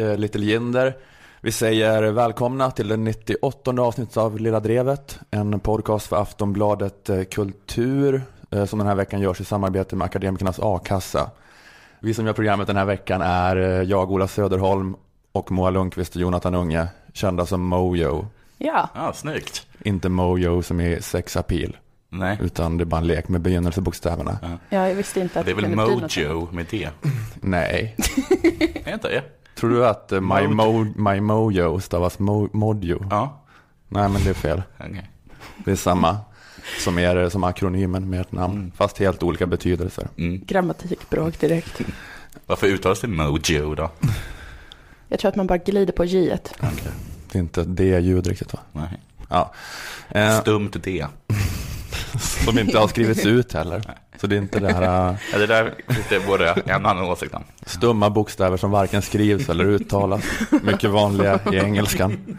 Eh, Little Jinder. Vi säger välkomna till det 98 avsnittet av Lilla Drevet, en podcast för Aftonbladet eh, Kultur eh, som den här veckan görs i samarbete med Akademikernas A-kassa. Vi som gör programmet den här veckan är jag, Ola Söderholm och Moa Lundqvist och Jonathan Unge, kända som Mojo. Ja, Ja, snyggt. Inte Mojo som är sex appeal, Nej, utan det är bara en lek med begynnelsebokstäverna. ja, jag visste inte att det är väl. Mojo med det. Nej. Är det inte det? Tror du att eh, my, mo, my Mojo stavas mo, Mojo? Ja, Nej, men det är fel. okej. Det är samma som, är, som akronymen med ett namn, fast helt olika betydelser. Mm. Grammatikbråk direkt. Varför uttalas det Mojo då? Jag tror att man bara glider på j -et. Det är inte det ljud riktigt va? Nej. Ja. Eh, Stumt D. som inte har skrivits ut heller. Så det är inte det här eh, Ja, det där det både en och annan åsikt om. stumma bokstäver som varken skrivs eller uttalas. Mycket vanliga i engelskan.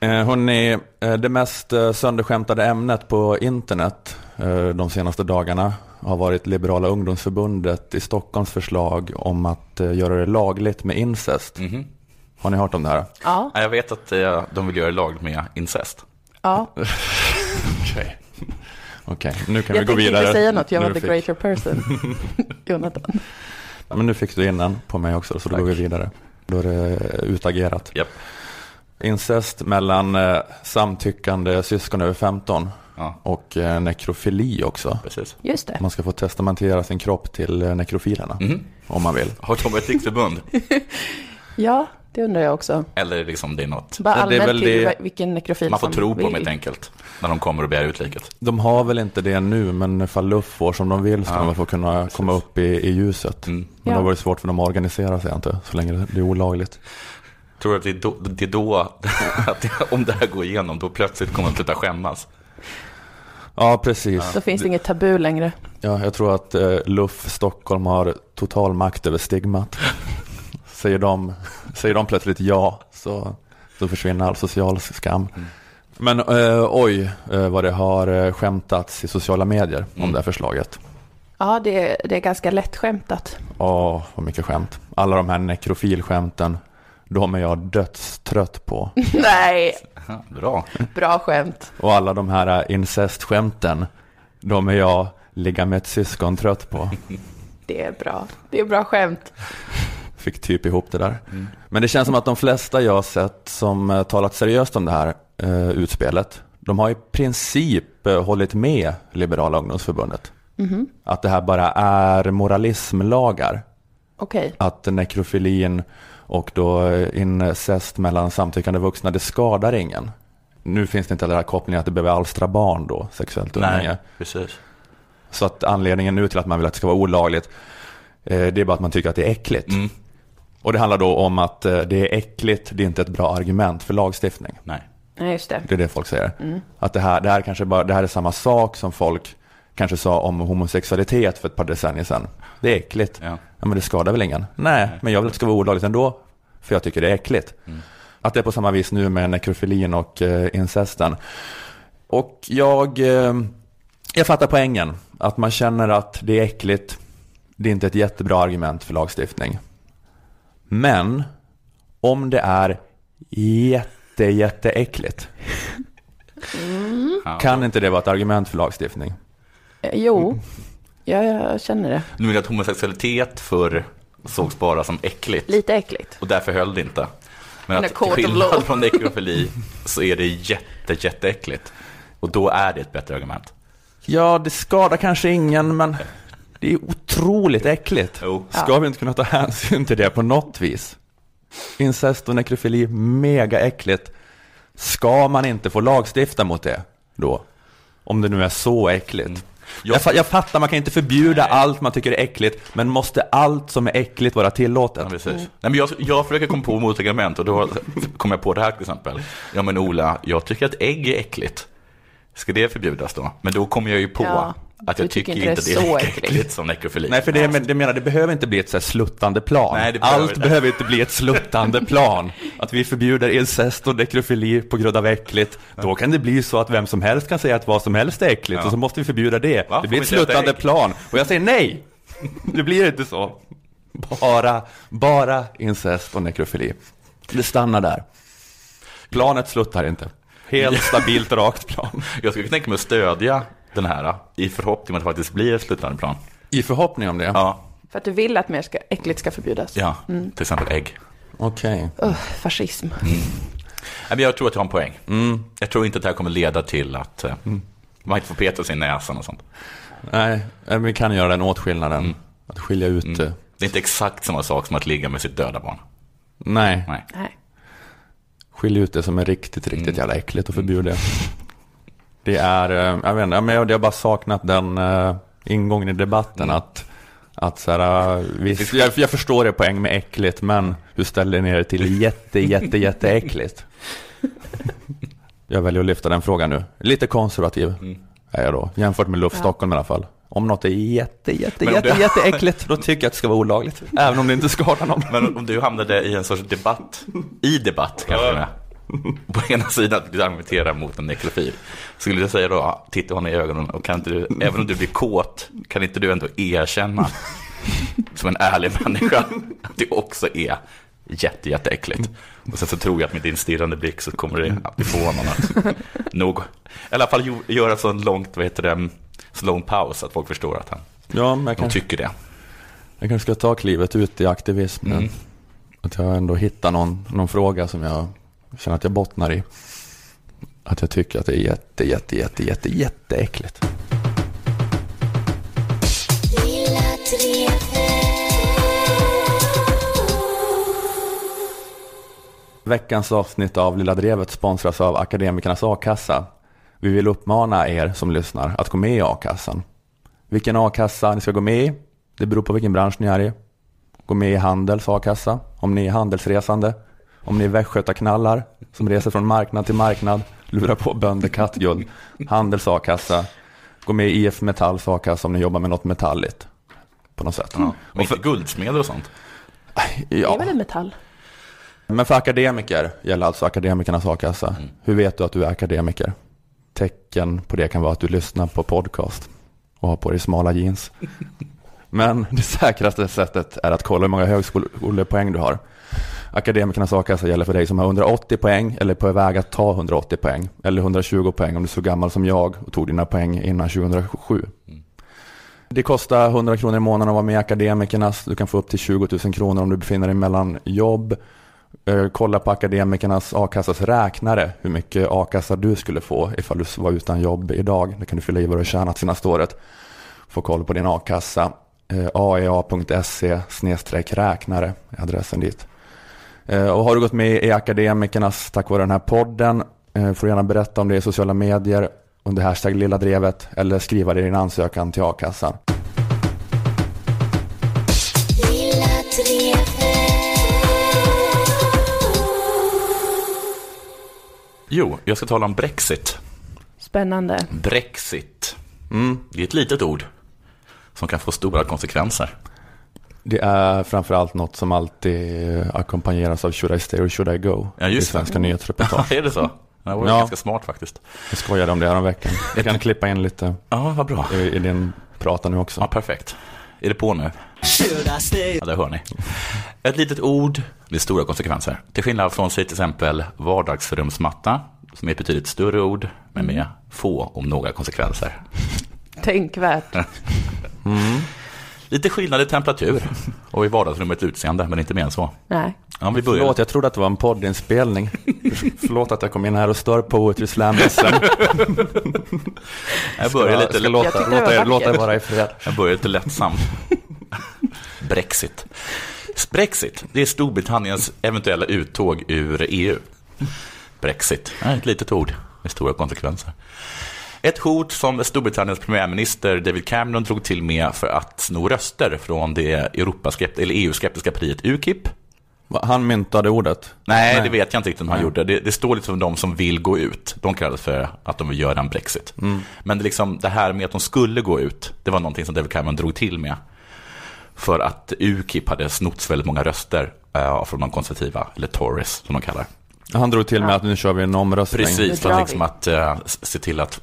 Eh, hörrni, eh, det mest eh, sönderskämtade ämnet på internet eh, de senaste dagarna har varit Liberala ungdomsförbundet i Stockholms förslag om att eh, göra det lagligt med incest. Mhm. Har ni hört om det här? Ja, Ja, Jag vet att eh, de vill göra lag med incest. ja. Okej. Okej, nu kan Jag vi gå tänkte vidare. inte säga något, jag Nu var the fick- greater person. Jonathan. Men nu fick du innan på mig också, så då Tack. går vi vidare. Då är det utagerat. Japp. Incest mellan eh, samtyckande syskon över 15 Ja, och eh, nekrofili också. precis. Just det. Man ska få testamentera sin kropp till eh, nekrofilerna Mhm. om man vill. Har de ett riksförbund? Ja, det undrar jag också. Eller liksom det är något? Bara Ja, det är allmänt väl det- vilken nekrofil Man får tro på dem helt enkelt. När de kommer och begär ut liket. De har väl inte det nu, men ifall Luff får som de vill ska Ja, de väl få kunna precis. komma upp i, i ljuset. Mm. Men det Ja. har varit svårt för dem att organisera sig, inte, så länge det är olagligt. Tror du att det är då, det är då att det, om det här går igenom, då plötsligt kommer de sluta skämmas? Ja, precis. Då finns det inget tabu längre. Ja, jag tror att eh, Luff Stockholm har total makt över stigmat. säger, de, säger de plötsligt ja, så, så försvinner all social skam. Men eh, oj, eh, vad det har eh, skämtats i sociala medier om Mm. det här förslaget. Ja, det är, det är ganska lätt skämtat. Åh, vad mycket skämt. Alla de här nekrofilskämten, de är jag dödstrött på. Nej, Ja, bra. bra skämt. Och alla de här eh, incestskämten, de är jag ligga med ett syskon trött på. Det är bra. Det är bra skämt. Fick typ ihop det där. Men det känns som att de flesta jag har sett som eh, talat seriöst om det här eh, utspelet, de har i princip eh, hållit med Liberala ungdomsförbundet. Att det här bara är moralismlagar. Okej. Att nekrofilin och då eh, incest mellan samtyckande vuxna, det skadar ingen. Nu finns det inte den här kopplingen att det behöver alstra barn då, sexuellt umgänge. Nej, precis. Så att anledningen nu till att man vill att det ska vara olagligt, det är bara att man tycker att det är äckligt. Mm. Och det handlar då om att eh, det är äckligt, det är inte ett bra argument för lagstiftning. Nej. Nej, just det. Det är det folk säger. Att det här, det, här kanske bara, det här är samma sak som folk kanske sa om homosexualitet för ett par decennier sedan. Det är äckligt. Ja. Ja, men det skadar väl ingen? Nej, men jag vill att det ska vara olagligt ändå, för jag tycker det är äckligt. Att det är på samma vis nu med nekrofilin och eh, incesten. Och jag, eh, jag fattar poängen. Att man känner att det är äckligt. Det är inte ett jättebra argument för lagstiftning. Men om det är jätte, jätteäckligt. Ja. Kan inte det vara ett argument för lagstiftning? Eh, Jo, ja, jag känner det. Nu jag att homosexualitet förr sågs bara som äckligt. Lite äckligt. Och därför höll det inte. Men att till skillnad från nekrofili så är det jätte, jätteäckligt. Och då är det ett bättre argument. Ja, det skadar kanske ingen, men det är otroligt äckligt. Jo. Ska vi inte kunna ta hänsyn till det på något vis? Incest och nekrofili, mega äckligt. Ska man inte få lagstifta mot det då? Om det nu är så äckligt. Jag, fa- jag fattar, man kan inte förbjuda allt man tycker är äckligt, men måste allt som är äckligt vara tillåtet? Ja, precis. Nej, men jag, jag försöker komma på motargument och då kom jag på det här till exempel. Ja men Ola, jag tycker att ägg är äckligt. Ska det förbjudas då? Men då kommer jag ju på Ja, att jag tycker tycker inte det är det är så äckligt. som nekrofili. Nej, för det, men det menar, det behöver inte bli ett så här sluttande plan. Nej, det behöver Allt det. behöver inte bli ett sluttande plan. Att vi förbjuder incest och nekrofili på grund av äckligt. Då kan det bli så att vem som helst kan säga att vad som helst är äckligt Ja. och så måste vi förbjuda det. Va? Det blir ett sluttande plan. Och jag säger nej! Det blir inte så. Bara, bara incest och nekrofili. Det stannar där. Planet sluttar inte. Helt stabilt rakt plan. Jag skulle tänka mig att stödja den här i förhoppning om att det faktiskt blir ett slutande plan. I förhoppning om det? Ja, För att du vill att mer ska, äckligt ska förbjudas. ja till exempel ägg. Okej. Ugh, fascism. Nej, men jag tror att jag har en poäng. Jag tror inte att det här kommer leda till att eh, man inte får peta sig i näsan och sånt. Nej, men vi kan göra den åtskillnaden. Att skilja ut det. Det är inte exakt samma sak som att ligga med sitt döda barn. Nej, Nej. Nej. skilja ut det som är riktigt, riktigt jävla äckligt och förbjuda det. Det är, eh, jag vet inte, men jag har bara saknat den uh, ingången i debatten att att så här, uh, visst, jag, jag förstår det poäng med äckligt, men hur ställer ni er till jätte, jätte, jätte äckligt? Jag väljer att lyfta den frågan nu. Lite konservativ är jag då, jämfört med Luft Ja. Stockholm i alla fall. Om något är jätte, jätte, Men jätte, det- jätteäckligt, då tycker jag att det ska vara olagligt. Även om det inte skadar någon. Men om du hamnade i en sorts debatt, i debatt kanske med, på ena sidan att du argumenterar mot en nekrofil, skulle du säga då, titta honom i ögonen och kan inte du, även om du blir kåt, kan inte du ändå erkänna som en ärlig människa att det också är jätte, jätteäckligt. Och sen så tror jag att med din stirrande blick så kommer det att få honom att nog, i alla fall göra så långt, vad heter det, så lång paus att folk förstår att han, Ja, men jag kanske, tycker det. jag kanske ska ta klivet ut i aktivismen. Mm. Att jag ändå hittar någon, någon fråga som jag jag känner att jag bottnar i. Att jag tycker att det är jätte, jätte, jätte, jätte, jätteäckligt. Veckans avsnitt av Lilla Drevet sponsras av Akademikernas A-kassa. Vi vill uppmana er som lyssnar att gå med i A-kassan. Vilken A-kassa ni ska gå med i, det beror på vilken bransch ni är i. Gå med i Handels A-kassa, om ni är handelsresande. Om ni är västgötaknallar som reser från marknad till marknad, lurar på bönder kattguld. Handels A-kassa. Gå med i IF Metalls A-kassa om ni jobbar med något metalligt. På något sätt. Ja. Och inte guldsmeder och sånt. Det är Ja. väl en metall? Men för akademiker gäller alltså akademikernas a-kassa. Hur vet du att du är akademiker? Tecken på det kan vara att du lyssnar på podcast och har på dig smala jeans. Men det säkraste sättet är att kolla hur många högskolepoäng du har. Akademikernas a-kassa gäller för dig som har 180 poäng eller på väg att ta 180 poäng. Eller 120 poäng om du är så gammal som jag och tog dina poäng innan 2007. Det kostar 100 kronor i månaden att vara med i Akademikernas. Du kan få upp till 20 000 kronor om du befinner dig mellan jobb. Eh, Kolla på Akademikernas a-kassas räknare hur mycket a-kassa du skulle få ifall du var utan jobb idag. Det kan du fylla i vad du har tjänat senaste året. Få koll på din a-kassa. Eh, aea.se räknare är adressen dit. Eh, Och har du gått med i Akademikernas tack vare den här podden eh, får du gärna berätta om det i sociala medier under hashtag lilla drevet eller skriva det i din ansökan till a-kassan. Jo, jag ska tala om Brexit. Spännande. Brexit. Mm. Det är ett litet ord som kan få stora konsekvenser. Det är framförallt något som alltid ackompanjeras av Should I stay or should I go? Ja, just I svenska det. nyhetsreportage. är det så? Det var Ja. ganska smart faktiskt. Jag skojade om det här om veckan. Jag kan klippa in lite Ja, vad bra. i, i din prata nu också. Ja, perfekt. Är det på nu? Ja, det hör ni. Ett litet ord, det är stora konsekvenser. Till skillnad från sig till exempel vardagsrumsmatta, som är ett betydligt större ord, men med få om några konsekvenser. Tänkvärt. Lite skillnad i temperatur och i vardagsrummets utseende, men inte mer än så. Nej. Ja, vi börjar. Förlåt, jag trodde att det var en poddinspelning. Förlåt att jag kom in här och stör Poetry Slam Jag börjar lite, låta, Jag låta, er, låta er vara i fred. jag börjar lite lättsamt. Brexit. Brexit, det är Storbritanniens eventuella uttåg ur EU. Brexit, ett litet ord med stora konsekvenser. Ett hot som Storbritanniens premiärminister David Cameron drog till med för att sno röster från det EU-skeptiska partiet UKIP. Han myntade ordet. Nej, Nej. det vet jag inte riktigt om han Nej. gjorde. Det, det står lite som de som vill gå ut. De kallas för att de vill göra en Brexit. Men det, liksom, det här med att de skulle gå ut, det var någonting som David Cameron drog till med. För att UKIP hade snott väldigt många röster uh, från de konservativa, eller Tories som de kallar. Han drog till med att nu kör vi en omröstning. Precis, för liksom att eh, se till att,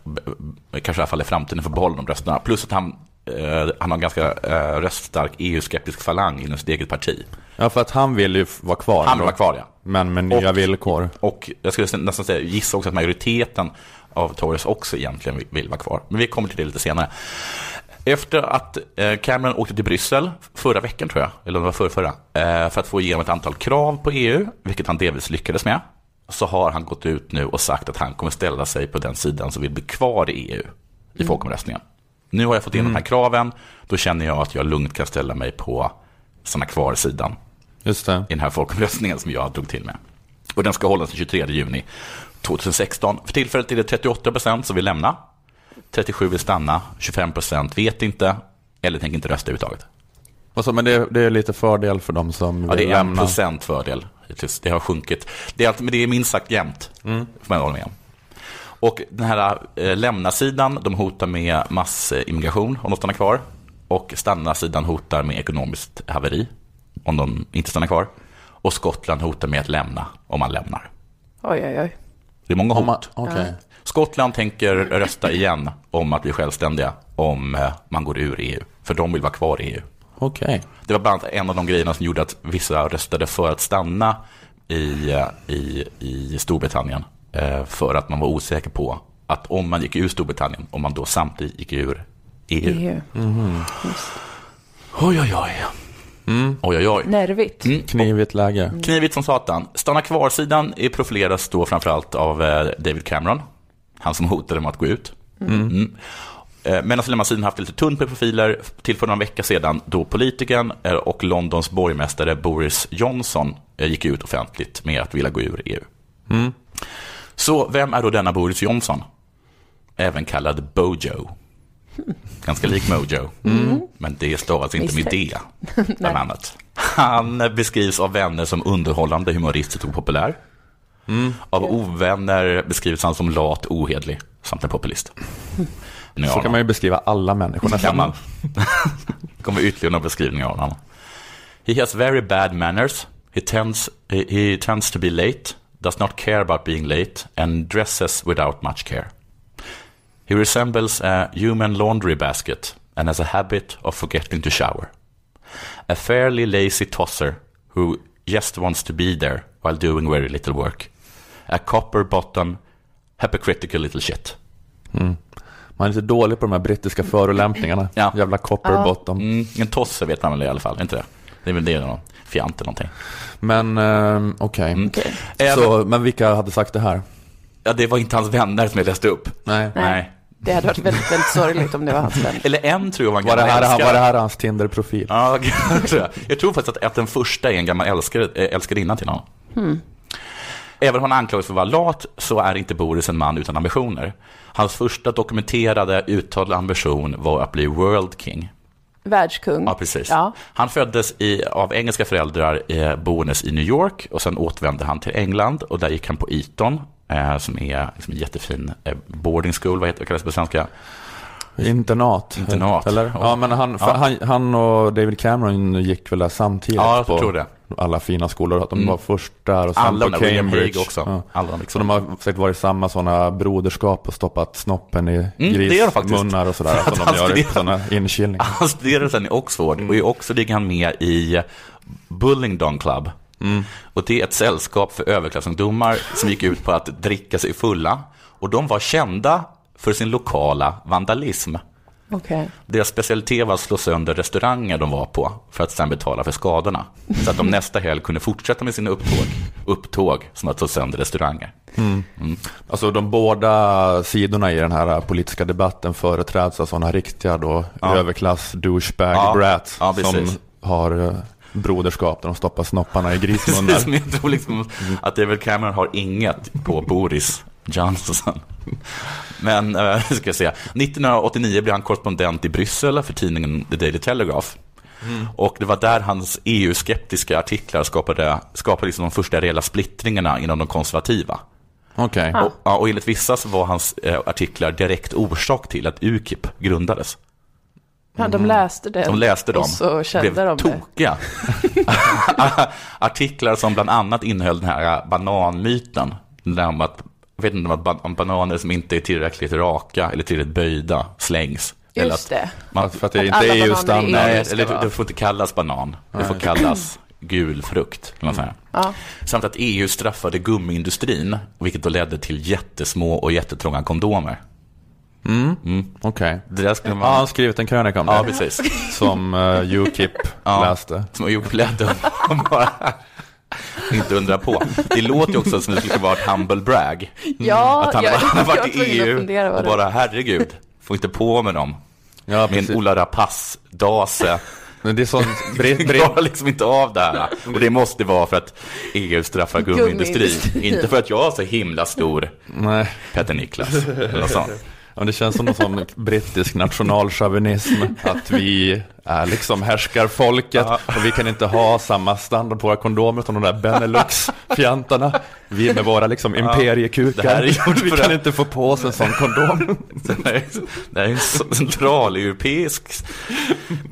eh, kanske i alla fall i framtiden, få behålla de rösterna. Plus att han eh, han har en ganska eh, röststark EU-skeptisk falang inom sitt eget parti. Ja, för att han vill ju vara kvar. Han vill vara kvar, ja. Men med nya Och- villkor. Och jag skulle nästan säga, gissa också att majoriteten av Tories också egentligen vill- vara kvar. Men vi kommer till det lite senare. Efter att eh, Cameron åkte till Bryssel förra veckan tror jag, eller om det var förra, förra eh, för att få igenom ett antal krav på EU, vilket han delvis lyckades med, så har han gått ut nu och sagt att han kommer ställa sig på den sidan som vill bli kvar i EU i folkomröstningen. Nu har jag fått igenom de här kraven, då känner jag att jag lugnt kan ställa mig på stanna kvar-sidan Just det. i den här folkomröstningen som jag drog till med. Och den ska hållas den 23 juni 2016. För tillfället är det 38 procent som vill lämna, 37 vill stanna, 25 procent vet inte eller tänker inte rösta överhuvudtaget. Och så, men det, det är lite fördel för de som vill Ja, det är en lämna. procent fördel. hittills. Det har sjunkit. Det är, allt- men det är minst sagt jämnt, Mm. får man hålla med om. Och den här eh, lämna-sidan, de hotar med massimmigration om de stannar kvar. Och stanna-sidan hotar med ekonomiskt haveri om de inte stannar kvar. Och Skottland hotar med att lämna om man lämnar. Oj, oj, oj. Det är många Om man, hot. okej. Skottland tänker rösta igen om att bli självständiga om eh, man går ur EU. För de vill vara kvar i EU. Okej. Det var bland annat en av de grejerna som gjorde att vissa röstade för att stanna i, eh, i, i Storbritannien. eh, För att man var osäker på att om man gick ur Storbritannien, om man då samtidigt gick ur EU. EU. Oj, oj, oj. Oj, oj, oj. Nervigt. Mm. Knivigt läge. Knivigt som satan. Stanna kvar-sidan är profileras då framförallt av eh, David Cameron. Han som hotade med att gå ut. Mm. Eh, Medan lämna-sidan haft lite tunt med profiler till för några veckor sedan då politikern eh, och Londons borgmästare Boris Johnson eh, gick ut offentligt med att vilja gå ur EU. Så vem är då denna Boris Johnson? Även kallad Bojo. Ganska lik Mojo. Men det stavas inte med D, bland annat. Han beskrivs av vänner som underhållande, humoristisk och populär. Av ovänner beskrivs han som lat, ohederlig samt en populist. Nu Så har kan man ju beskriva alla människor kan nästan. man. kommer ytterligare några beskrivningar av honom. He has very bad manners. He tends, he, tends to be late, does not care about being late, and dresses without much care. He resembles a human laundry basket and has a habit of forgetting to shower. A fairly lazy tosser who just wants to be there while doing very little work. A copper bottom, hypocritical little shit. Man är lite dålig på de här brittiska förolämpningarna. Ja. Jävla copper bottom. Mm, en tosse vet man väl i alla fall, inte det? Det är väl det, någon fjant eller någonting. Men ehm, okej. Mm. Okej. Även, Så, men vilka hade sagt det här? ja, det var inte hans vänner som jag läste upp. Nej. Nej. Det hade varit väldigt, väldigt sorgligt om det var hans vän. Eller en tror jag var en Var det, gammal här, älskare. var det här hans Tinder-profil? Ja, jag. tror faktiskt att, att den första är en gammal älskare, älskarinna till honom. Även om han anklagas för att vara lat så är inte Boris en man utan ambitioner. Hans första dokumenterade uttalade ambition var att bli World King. Världskung. Ja, precis. Ja. Han föddes i, av engelska föräldrar eh, boendes i New York och sen återvände han till England och där gick han på Eton, eh, som är liksom en jättefin eh, boarding school, vad heter vad kallas det på svenska? Internat. Internat. Eller? Ja, men han, Ja. han, han och David Cameron gick väl där samtidigt Ja, jag på tror det. Alla fina skolor. Att de Mm. var först där och sen Alla på William Cambridge. Hague också. Ja. Alla de Så liksom. de har säkert varit samma sådana broderskap och stoppat snoppen i faktiskt. grismunnar och sådär. Som de gör i sådana inkilningar. Han studerade sen i Oxford och är också ligger han med i Bullingdon Club. Och det är ett sällskap för överklassungdomar som gick ut på att dricka sig fulla. Och de var kända för sin lokala vandalism. Okej. Deras specialitet var att slå sönder restauranger de var på för att sedan betala för skadorna. Så att de nästa helg kunde fortsätta med sina upptåg, upptåg som att slå sönder restauranger. Alltså de båda sidorna i den här politiska debatten företräds av sådana riktiga då Ja. överklass douchebag Ja. brats Ja, som precis. har eh, broderskap där de stoppar snopparna i grismunnar. jag tror liksom att David Cameron har inget på Boris Johnson. Men, äh, ska jag säga, 1989 blev han korrespondent i Bryssel för tidningen The Daily Telegraph. Och det var där hans EU-skeptiska artiklar skapade, skapade liksom de första reella splittringarna inom de konservativa. Okej. Ah. Och, och enligt vissa så var hans eh, artiklar direkt orsak till att UKIP grundades. Ja, de läste det. De läste dem, Och så kände blev de det. tokiga. Artiklar som bland annat innehöll den här bananmyten. Där om att, jag vet inte, om att ban- om bananer som inte är tillräckligt raka eller tillräckligt böjda slängs. Eller Just det. Man, För att det Att inte är just standard. nej, eller vara. det får inte kallas banan. Det får kallas gul frukt. Kan man säga. Ja. Samt att EU straffade gummiindustrin, vilket då ledde till jättesmå och jättetrånga kondomer. Okej. Det där skulle Ja, man... han har skrivit en krönika om Ja, det. precis. Som uh, Ukip Ja. läste. Som blädden och bara inte undra på. Det låter ju också som det skulle vara ett humble brag. Ja, Att han, jag, han har varit i EU och bara herregud, får inte på med dem. Ja, en Ola Rapace-dase. Men det är sånt... Britt, Jag Britt, klarar liksom inte av det här. Och det måste vara för att EU straffar gummiindustrin. Gummiindustrin. Inte för att jag har så himla stor nej. Petter Niklas. Eller något sånt. Ja, det känns som någon sån brittisk nationalchauvinism. Att vi är liksom härskarfolket och vi kan inte ha samma standard på våra kondomer som de där Benelux-fjantarna. Vi med våra liksom det här imperiekukar. är gjort Vi kan inte få på oss en sån kondom. Det här är- en centraleuropeisk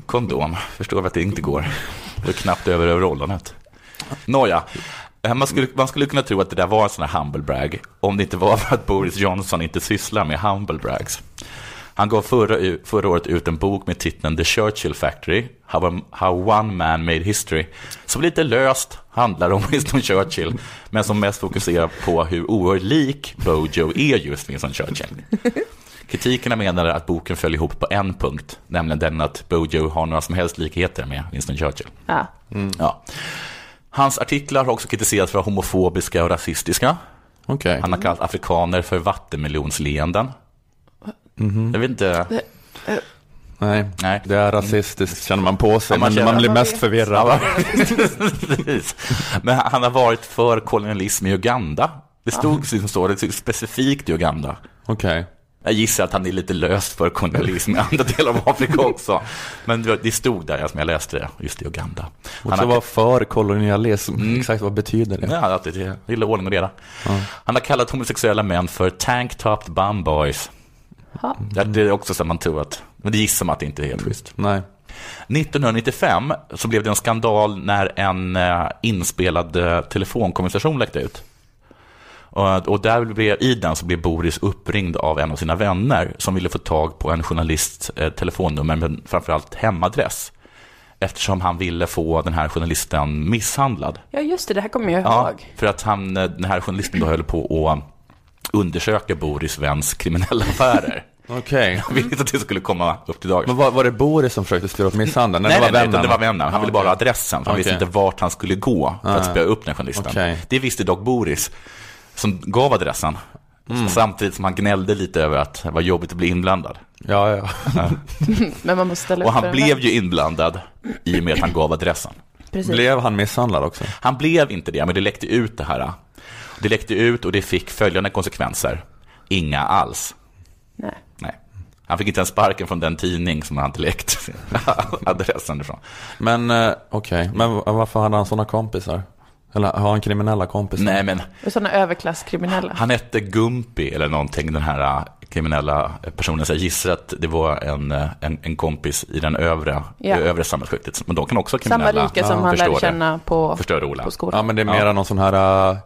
kondom. Förstår vi att det inte går. Det är knappt över överollonet. Nåja, man skulle, man skulle kunna tro att det där var en sån här humble brag om det inte var för att Boris Johnson inte sysslar med humble brags. Han gav förra, förra året ut en bok med titeln The Churchill Factory, How, How One Man Made History, som lite löst handlar om Winston Churchill, men som mest fokuserar på hur oerhört lik Bojo är just Winston Churchill. Kritikerna menar att boken föll ihop på en punkt, nämligen den att Bojo har några som helst likheter med Winston Churchill. Ja. Ja. Hans artiklar har också kritiserats för att vara homofobiska och rasistiska. Okej. Han har kallat afrikaner för vattenmelonsleenden. Jag vet inte. Nej. Nej. det är rasistiskt känner man på sig. Ja, man men känner- man blir Man mest vet. förvirrad. Men han har varit för kolonialism i Uganda. Det stod så, det stod specifikt i Uganda. Okej. Jag gissar att han är lite löst för kolonialism i andra delar av Afrika också. Men det stod där som jag läste det, just i Uganda. Och Han var för kolonialism. Mm. Exakt vad betyder det? ja, det. Jag gillar ordning och reda. Han har kallat homosexuella män för tank-topped bum boys. Ja. Det det är också så man tror att, men det gissar man att det inte är helt schysst. Nej. 1995 så blev det en skandal när en eh, inspelad eh, telefonkonversation läckte ut. Och, och där blev, i den så blev Boris uppringd av en av sina vänner som ville få tag på en journalists eh, telefonnummer, men framförallt hemadress. Eftersom han ville få den här journalisten misshandlad. ja, just det, det här kommer jag Ja, ihåg. för att han, eh, den här journalisten då höll på att undersöka Boris väns kriminella affärer. Okej. Jag ville inte att det skulle komma upp till dagen. Men var, var det Boris som försökte styra upp misshandeln? Nej, det var vännen? det var vännen. Han ville bara ha adressen, för han visste Okej. inte vart han skulle gå för att spöa upp den journalisten. Okej. Det visste dock Boris, som gav adressen. Mm. Samtidigt som han gnällde lite över att det var jobbigt att bli inblandad. Ja, ja. Men man måste ställa Och han blev ju inblandad i och med att han gav adressen. Precis. Blev han misshandlad också? Han blev inte det, men det läckte ut det här. Det läckte ut och det fick följande konsekvenser. Inga alls. Nej. Nej. Han fick inte ens sparken från den tidning som han hade läckt adressen ifrån. Men eh, okej, men v- varför hade han sådana kompisar? Eller har han kriminella kompisar? Nej, men sådana överklasskriminella. Han hette Gumpi eller någonting, den här äh, kriminella personen. Så jag gissar att det var en, äh, en, en kompis i den övre, Ja. övre samhällsskiktet. Men de kan också vara Samma kriminella. rika som han förstår lärde känna på, på skolan. Ja, men det är mera någon sån här eh,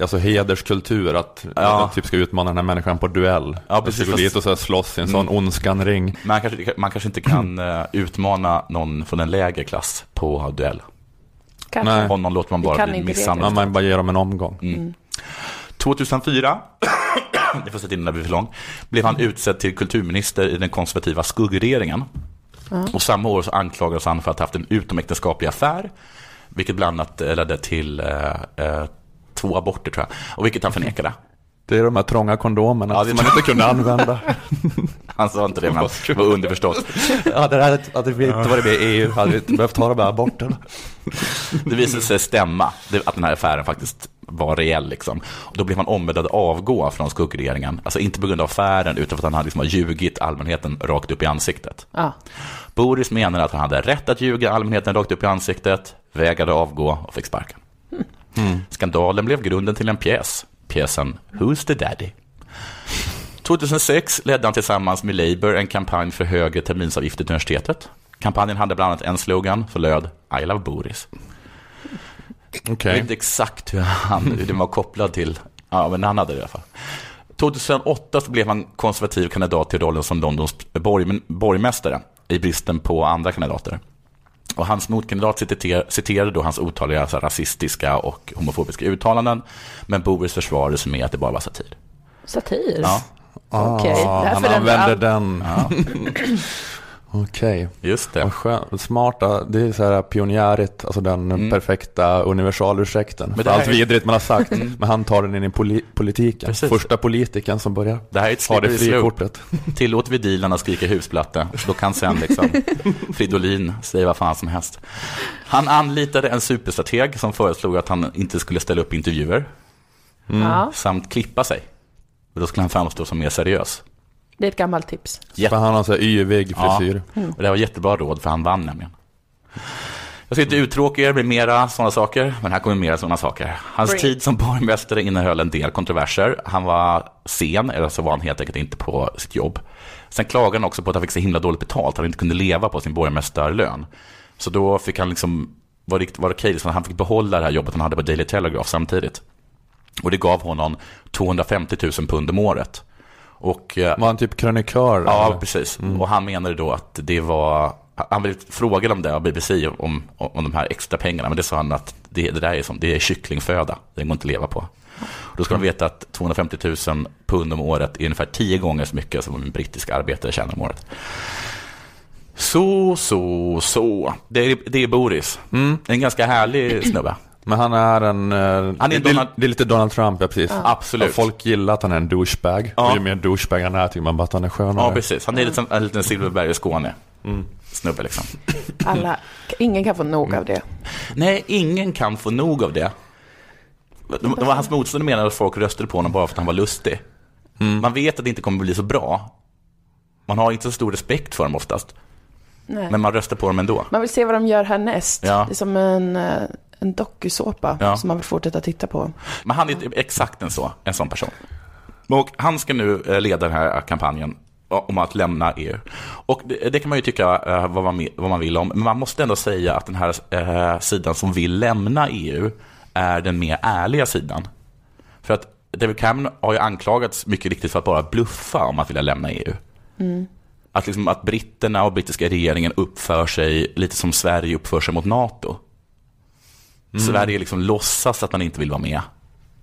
alltså hederskultur, att Ja. man typ ska utmana den här människan på duell. Ja, precis, ska gå dit och så här slåss i en sån ondskan-ring. Man kanske, man kanske inte kan äh, utmana någon från en lägre klass på duell. Kanske. Nej. Honom låter man bara bli misshandlad. man bara ger dem en omgång. Mm. 2004, det får sätta in när vi är för lång, blev han utsedd till kulturminister i den konservativa skuggregeringen. Och samma år så anklagades han för att ha haft en utomäktenskaplig affär, vilket bland annat eh, ledde till eh, eh, två aborter tror jag, och vilket han förnekade. Det är de här trånga kondomerna Ja, som man inte kunde använda. Han sa inte det, men det var underförstått. ja, det här hade vi inte varit med i EU, hade vi inte behövt ta de här aborterna. Det visade sig stämma, att den här affären faktiskt var reell. Liksom. Och då blev han ombedd att avgå från skuggregeringen. Alltså inte på grund av affären, utan för att han hade liksom har ljugit allmänheten rakt upp i ansiktet. Ja. Boris menar att han hade rätt att ljuga allmänheten rakt upp i ansiktet, vägrade avgå och fick sparken. Skandalen blev grunden till en pjäs, pjäsen Who's the Daddy? 2006 ledde han tillsammans med Labour en kampanj för högre terminsavgifter till universitetet. Kampanjen hade bland annat en slogan som löd I love Boris. Okej. Jag vet inte exakt hur, han, hur den var kopplad till, ja men han hade det i alla fall. 2008 så blev han konservativ kandidat till rollen som Londons borg, borgmästare i bristen på andra kandidater. Och hans motkandidat citer, citerade då hans otaliga så här, rasistiska och homofobiska uttalanden, men Boris försvarade sig med att det bara var satir. Satir? Ja, Okej, Ah, därför han den- använder den. ja Okej. just det. Smarta, det är så här pionjärigt, alltså den perfekta universalursäkten. För allt är- vidrigt man har sagt, men han tar den in i poli- politiken. Precis. Första politikern som börjar Det här är ett ha det frikortet. Tillåter vi dealen att skrika husplatte, då kan sen liksom Fridolin säga vad fan som helst. Han anlitade en superstrateg som föreslog att han inte skulle ställa upp intervjuer Ja, samt klippa sig. Och då skulle han framstå som mer seriös. Det är ett gammalt tips. För han har så här yvig Ja. frisyr. Och det var jättebra råd, för han vann nämligen. Jag ska inte uttråka er med mera sådana saker, men här kommer mera sådana saker. Hans Bring. tid som borgmästare innehöll en del kontroverser. Han var sen, eller så var han helt enkelt inte på sitt jobb. Sen klagade han också på att han fick så himla dåligt betalt, han inte kunde leva på sin borgmästarlön. Så då fick han liksom, var det, var det okej, så han fick behålla det här jobbet han hade på Daily Telegraph samtidigt. Och det gav honom 250 000 pund om året. Och eh, Var han typ krönikör? Ja, eller? precis. Och han menade då att det var, han blev frågad om det av BBC, om, om de här extra pengarna, men det sa han att det, det där är, som, det är kycklingföda, det går inte att leva på. Då ska man veta att 250 000 pund om året är ungefär tio gånger så mycket som en brittisk arbetare tjänar om året. Så, så, så. Det är, det är Boris. En ganska härlig snubbe. Men han är en... eh, Han är det, Donald- det är lite Donald Trump, ja precis. Absolut. Och folk gillar att han är en douchebag. Ja. Och ju mer douchebag han är tycker man bara att han är skönare. Ja, precis. Han är lite som en liten Silverberg i Skåne. Snubbe liksom. Alla, ingen kan få nog av det. Nej, ingen kan få nog av det. De, de var hans motståndare menade att folk röstade på honom bara för att han var lustig. Man vet att det inte kommer bli så bra. Man har inte så stor respekt för honom oftast. Nej. Men man röstar på dem ändå. Man vill se vad de gör härnäst. Ja. Det är som en, eh, en dokusåpa Ja. som man vill fortsätta titta på. Men han är exakt en, så, en sån person. Och han ska nu eh, leda den här kampanjen om att lämna EU. Och det, det kan man ju tycka eh, vad, man, vad man vill om, men man måste ändå säga att den här eh, sidan som vill lämna EU är den mer ärliga sidan. För att David Cameron har ju anklagats mycket riktigt för att bara bluffa om att vilja lämna EU. Att, liksom, att britterna och brittiska regeringen uppför sig lite som Sverige uppför sig mot NATO. Sverige liksom låtsas att man inte vill vara med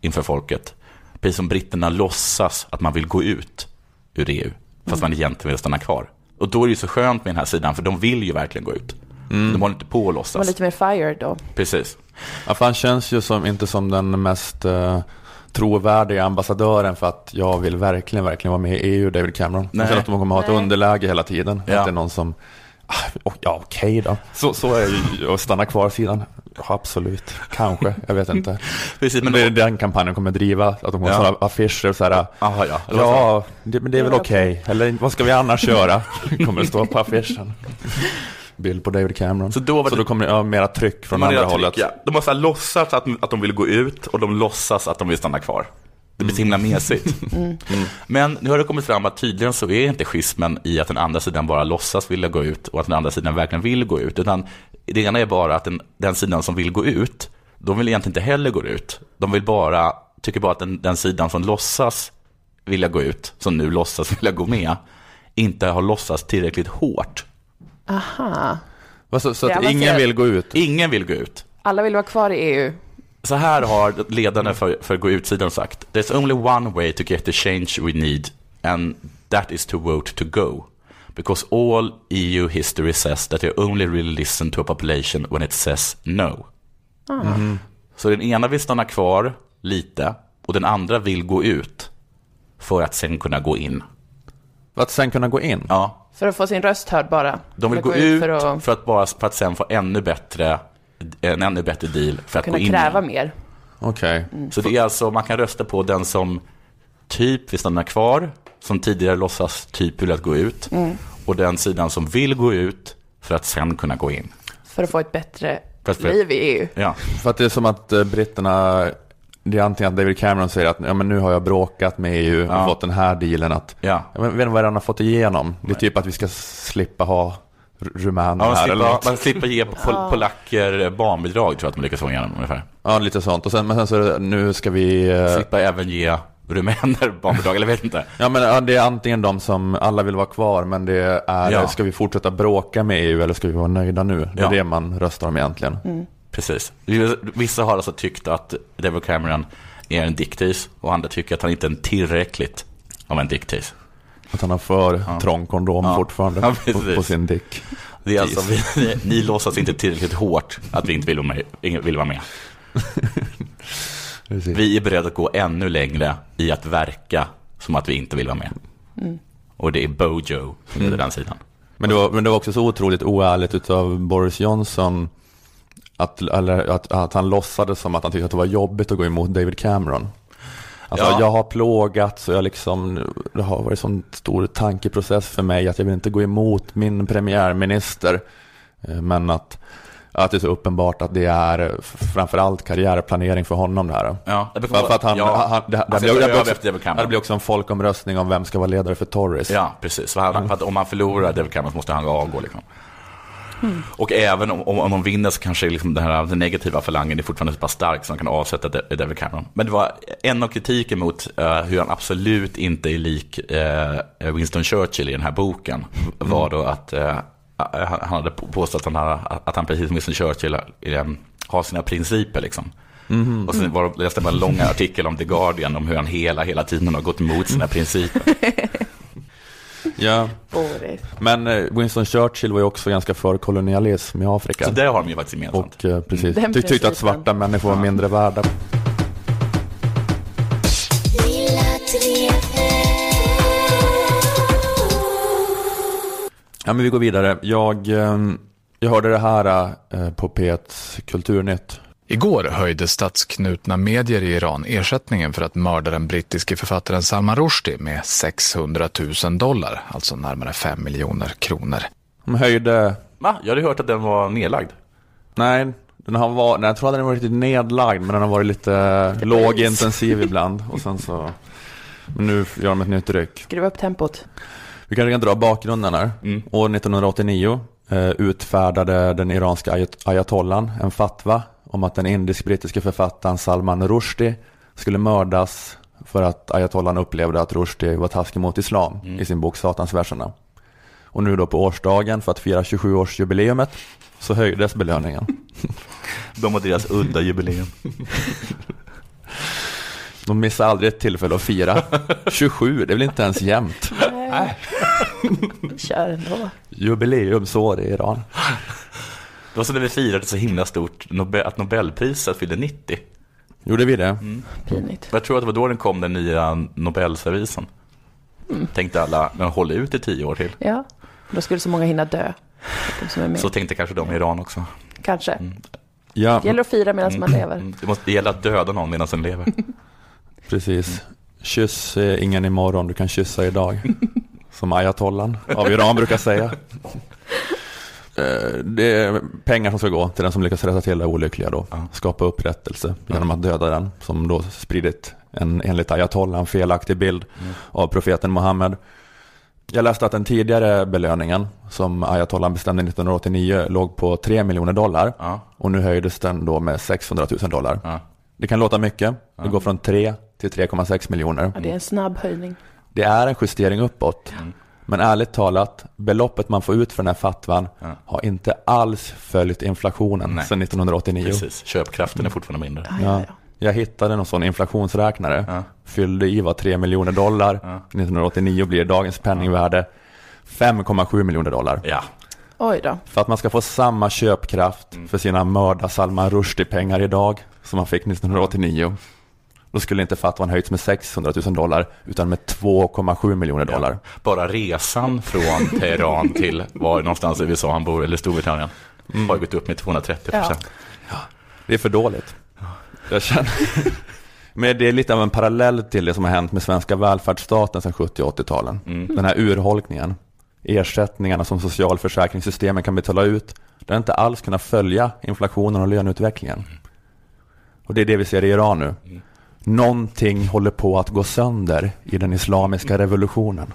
inför folket. Precis som britterna låtsas att man vill gå ut ur EU, fast man egentligen vill stanna kvar. Och då är det ju så skönt med den här sidan, för de vill ju verkligen gå ut. De håller inte på att De var låtsas. lite mer fired då. Precis. Ja, för han känns ju som, inte som den mest uh, trovärdiga ambassadören för att jag vill verkligen, verkligen vara med i EU, David Cameron. Nej. Jag känner att de kommer ha ett Nej. underläge hela tiden. Ja. Att det är någon som, ah, oh, ja okej då. Så, så är ju att stanna kvar-sidan. Ja, absolut, kanske, jag vet inte. Precis, Men det är den kampanjen kommer driva, att de kommer Ja. ha sådana affischer så här. Aha, ja. Ja, det, men det är väl okej. Eller vad ska vi annars göra? kommer det stå på affischen. Bild på David Cameron. Så då var så det- då kommer det ja, mera tryck från har andra redan hållet. tryck, ja. De har så här låtsats att, att de vill gå ut och de låtsas att de vill stanna kvar. Det blir så himla mesigt. Mm. Men nu har det kommit fram att tydligen så är inte schismen i att den andra sidan bara låtsas vilja gå ut och att den andra sidan verkligen vill gå ut. Utan det ena är bara att den, den sidan som vill gå ut, de vill egentligen inte heller gå ut. De vill bara, tycker bara att den, den sidan som låtsas vilja gå ut, som nu låtsas vilja gå med, inte har låtsats tillräckligt hårt. Aha. Så, så att ingen vill gå ut? Ingen vill gå ut. Alla vill vara kvar i EU. Så här har ledarna för, för Gå ut-sidan sagt. There's only one way to get the change we need and that is to vote to go. Because all EU history says that you only really listen to a population when it says no. Så den ena vill stanna kvar lite och den andra vill gå ut för att sen kunna gå in. För att sen kunna gå in? Ja, För att få sin röst hörd bara. de vill gå att ut För att för att, bara, för att sen få ännu bättre, en ännu bättre deal för att kunna gå in. kräva igen. mer. Okej. Så det är alltså, man kan rösta på den som typ vill stanna kvar, som tidigare låtsas typ vill att gå ut, och den sidan som vill gå ut för att sen kunna gå in. För att få ett bättre För att- för- liv i EU. Ja, För att det är som att eh, britterna, det är antingen att David Cameron säger att ja, men nu har jag bråkat med EU och Ja. fått den här dealen att, ja. jag vet inte vad han har fått igenom. Det är typ att vi ska slippa ha r- rumäner Ja, man, här eller slipper, något. man slipper ge pol polacker barnbidrag, tror jag att man lyckas få igenom ungefär. Ja, lite sånt. Och sen, men sen så nu ska vi, eh, Slippa även ge rumäner barnbidrag, eller vet inte. Ja, men ja, det är antingen de som alla vill vara kvar, men det är, Ja. ska vi fortsätta bråka med EU eller ska vi vara nöjda nu? Det är Ja. det man röstar om egentligen. Precis. Vissa har alltså tyckt att David Cameron är en diktis och andra tycker att han inte är en tillräckligt av en diktis. Att han har för trång kondom Ja. fortfarande Ja, på, på sin dick. Det är alltså, vi, ni, ni låtsas inte tillräckligt hårt att vi inte vill vara med. Vill vara med. Precis. Vi är beredda att gå ännu längre i att verka som att vi inte vill vara med. Och det är Bojo som leder den sidan. Men det, var, men det var också så otroligt oärligt utav Boris Johnson att, eller, att, att han låtsades som att han tyckte att det var jobbigt att gå emot David Cameron. Alltså, Ja. Jag har plågats och jag liksom, det har varit en sån stor tankeprocess för mig att jag vill inte gå emot min premiärminister. Eh, Men att, att det är så uppenbart att det är framförallt karriärplanering för honom det här. Ja, det För, att han, ja, han, det, ta det, blir också, det blir också en folkomröstning om vem ska vara ledare för Tories. Ja, precis. För, han, för att om han förlorar David Cameron så måste han avgå. Liksom. Och även om, om, om de vinner så kanske liksom den, här, den negativa falangen är fortfarande så pass stark så man kan avsätta Da- David Cameron. Men det var en av kritiken mot eh, hur han absolut inte är lik eh, Winston Churchill i den här boken var då att eh, han han hade påstått att han, hade, att han precis som Winston Churchill eh, har sina principer. Liksom. Och sen var, läste jag en lång artikel om The Guardian om hur han hela, hela tiden har gått emot sina principer. Ja. Men eh, Winston Churchill var ju också ganska för kolonialism i Afrika. Så det har de ju faktiskt gemensamt. och eh, precis, Den tyckte att svarta människor var mindre värda. Ja, men vi går vidare. Jag, eh, jag hörde det här eh, på P1 Kulturnytt. Igår höjde statsknutna medier i Iran ersättningen för att mörda den brittiske författaren Salman Rushdie med 600 000 dollar, alltså närmare 5 miljoner kronor. De höjde, Va? Jag hade hört att den var nedlagd. nej, den har varit, nej, jag tror att den varit lite nedlagd, men den har varit lite lågintensiv ibland. Och sen så, men nu gör de ett nytt ryck. Skruva upp tempot. Vi kanske kan dra bakgrunden här. Mm. År 1989 eh, utfärdade den iranska ayat- ayatollan en fatwa om att den indisk-brittiske författaren Salman Rushdie skulle mördas för att ayatollan upplevde att Rushdie var taskig mot islam Mm. i sin bok Satansverserna. Och nu då på årsdagen för att fira 27-årsjubileumet så höjdes belöningen. De och deras udda jubileum. De missar aldrig ett tillfälle att fira. 27, det är väl inte ens jämnt. Nej. Kör ändå. Jubileumsår i Iran. Det var så när vi firade så himla stort att Nobelpriset fyllde 90. Gjorde vi det? Pinigt. Jag tror att det var då den kom, den nya Nobelservisen. Tänkte alla, men håll ut i tio år till. Ja, då skulle så många hinna dö. De som är med. Så tänkte kanske de i Iran också. Kanske. Ja, Det gäller att fira medan man lever. Mm, Det, måste, det gäller att döda någon medan den lever. Precis. Kyss eh, ingen imorgon, du kan kyssa idag. Som ayatollan av Iran brukar säga. Eh, Det är pengar som ska gå till den som lyckas rätta till det olyckliga då. Ja. Skapa upprättelse genom att döda den som då spridit en enligt ayatollan felaktig bild av profeten Muhammed. Jag läste att den tidigare belöningen som ayatollan bestämde 1989 låg på 3 miljoner dollar. Ja, Och nu höjdes den då med 600 000 dollar. ja. Det kan låta mycket. Det går från 3 till 3,6 miljoner. Ja, det är en snabb höjning. Det är en justering uppåt. Mm. Men ärligt talat, beloppet man får ut för den här fatwan Ja. har inte alls följt inflationen Nej. sedan 1989. Precis. Köpkraften är fortfarande mindre. Ja, ja, ja. Jag hittade någon sån inflationsräknare. Ja. Fyllde i var 3 miljoner dollar. Ja. 1989 blir dagens penningvärde 5,7 miljoner dollar. Ja, Oj då. För att man ska få samma köpkraft Mm. för sina mörda Salman Rushdie-pengar idag som man fick 1989. Då skulle inte fatwan höjts med 600 000 dollar utan med 2,7 miljoner dollar. bara resan från Teheran till var någonstans i USA han bor, eller Storbritannien, har ju gått upp med 230 procent. Det är för dåligt. Jag känner... Men det är lite av en parallell till det som har hänt med svenska välfärdsstaten sedan 70 och 80-talen. Mm. Den här urholkningen. Ersättningarna som socialförsäkringssystemen kan betala ut. Det har inte alls kunnat följa inflationen och löneutvecklingen. Och det är det vi ser i Iran nu. Mm. Någonting håller på att gå sönder i den islamiska revolutionen.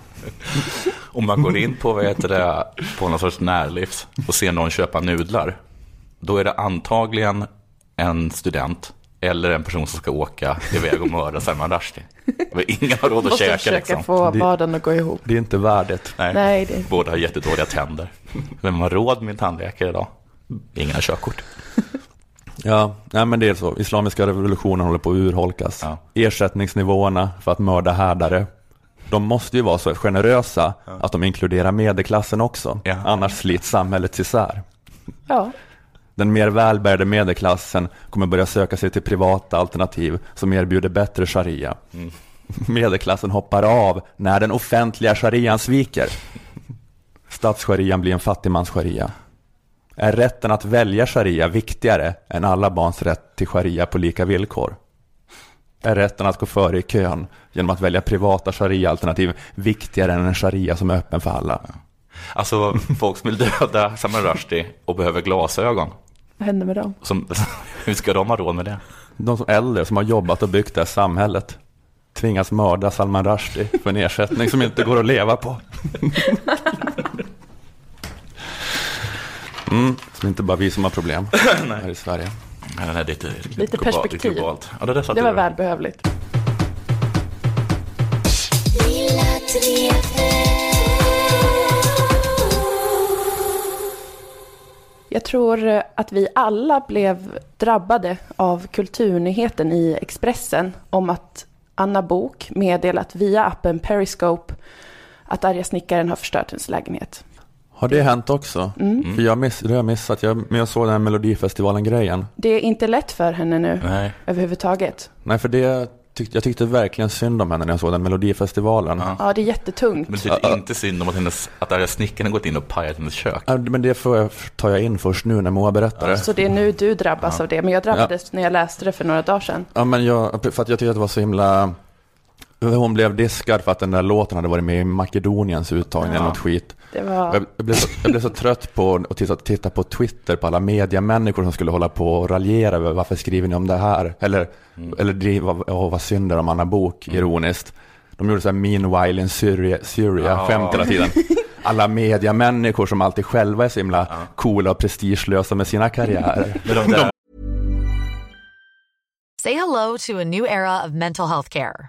Om man går in på, vad heter det, på någon sorts närlivs och ser någon köpa nudlar, då är det antagligen en student eller en person som ska åka iväg och mörda Salman Rushdie. Ingen har råd att Måste käka försöka liksom. få vardagen att gå ihop. Det är inte värdigt. Nej, Nej, det- Båda har jättedåliga tänder. Vem har råd med en tandläkare idag? Ingen har körkort. Ja, nej men det är så. Islamiska revolutionen håller på att urholkas. Ja. Ersättningsnivåerna för att mörda härdare, de måste ju vara så generösa att de inkluderar medelklassen också. Ja. Annars slits samhället isär. Ja, Den mer välbärgade medelklassen kommer börja söka sig till privata alternativ som erbjuder bättre sharia. Medelklassen hoppar av när den offentliga sharian sviker. Statssharian blir en fattigmans-sharia. Är rätten att välja sharia viktigare än alla barns rätt till sharia på lika villkor? Är rätten att gå före i kön genom att välja privata sharia-alternativ viktigare än en sharia som är öppen för alla? Alltså folk som vill döda Salman Rushdie och behöver glasögon. Vad hände med dem? Som, hur ska de ha råd med det? De som äldre som har jobbat och byggt det här samhället tvingas mörda Salman Rushdie för en ersättning som inte går att leva på. Mm, så det är inte bara vi som har problem här i Sverige. Nej, nej, det är lite, Lite perspektiv. globalt. Ja, det, satte Det var välbehövligt. Jag tror eh, att vi alla blev drabbade av kulturnyheten i Expressen om att Anna Bok meddelat via appen Periscope att arga snickaren har förstört hennes lägenhet. Har det hänt också? Mm. För jag miss, det har jag missat. Jag, men jag såg den här Melodifestivalen-grejen. Det är inte lätt för henne nu Nej. överhuvudtaget. Nej, för det tyckte, jag tyckte verkligen synd om henne när jag såg den Melodifestivalen. Ja. Ja, det är jättetungt. Men det är inte synd om att, hennes, att arga snickaren gått in och pajat hennes kök. Ja, Men det får jag, tar jag in först nu när Moa berättar det. Så det är nu du drabbas av det. Men jag drabbades när jag läste det för några dagar sedan. Ja, men jag, för att jag tyckte att det var så himla... Hon blev diskad för att den där låten hade varit med i Makedoniens uttagning eller något skit. Var... Jag, blev så, jag blev så trött på att titta, titta på Twitter på alla mediamänniskor som skulle hålla på och raljera över varför skriver ni om det här? Eller, eller driva, åh vad synder om Anna Bok, ironiskt. De gjorde så här meanwhile in Syria, Syria Ja. skämt hela tiden. Alla mediamänniskor som alltid själva är så himla coola och prestigelösa med sina karriärer. De Say hello to a new era of mental health care.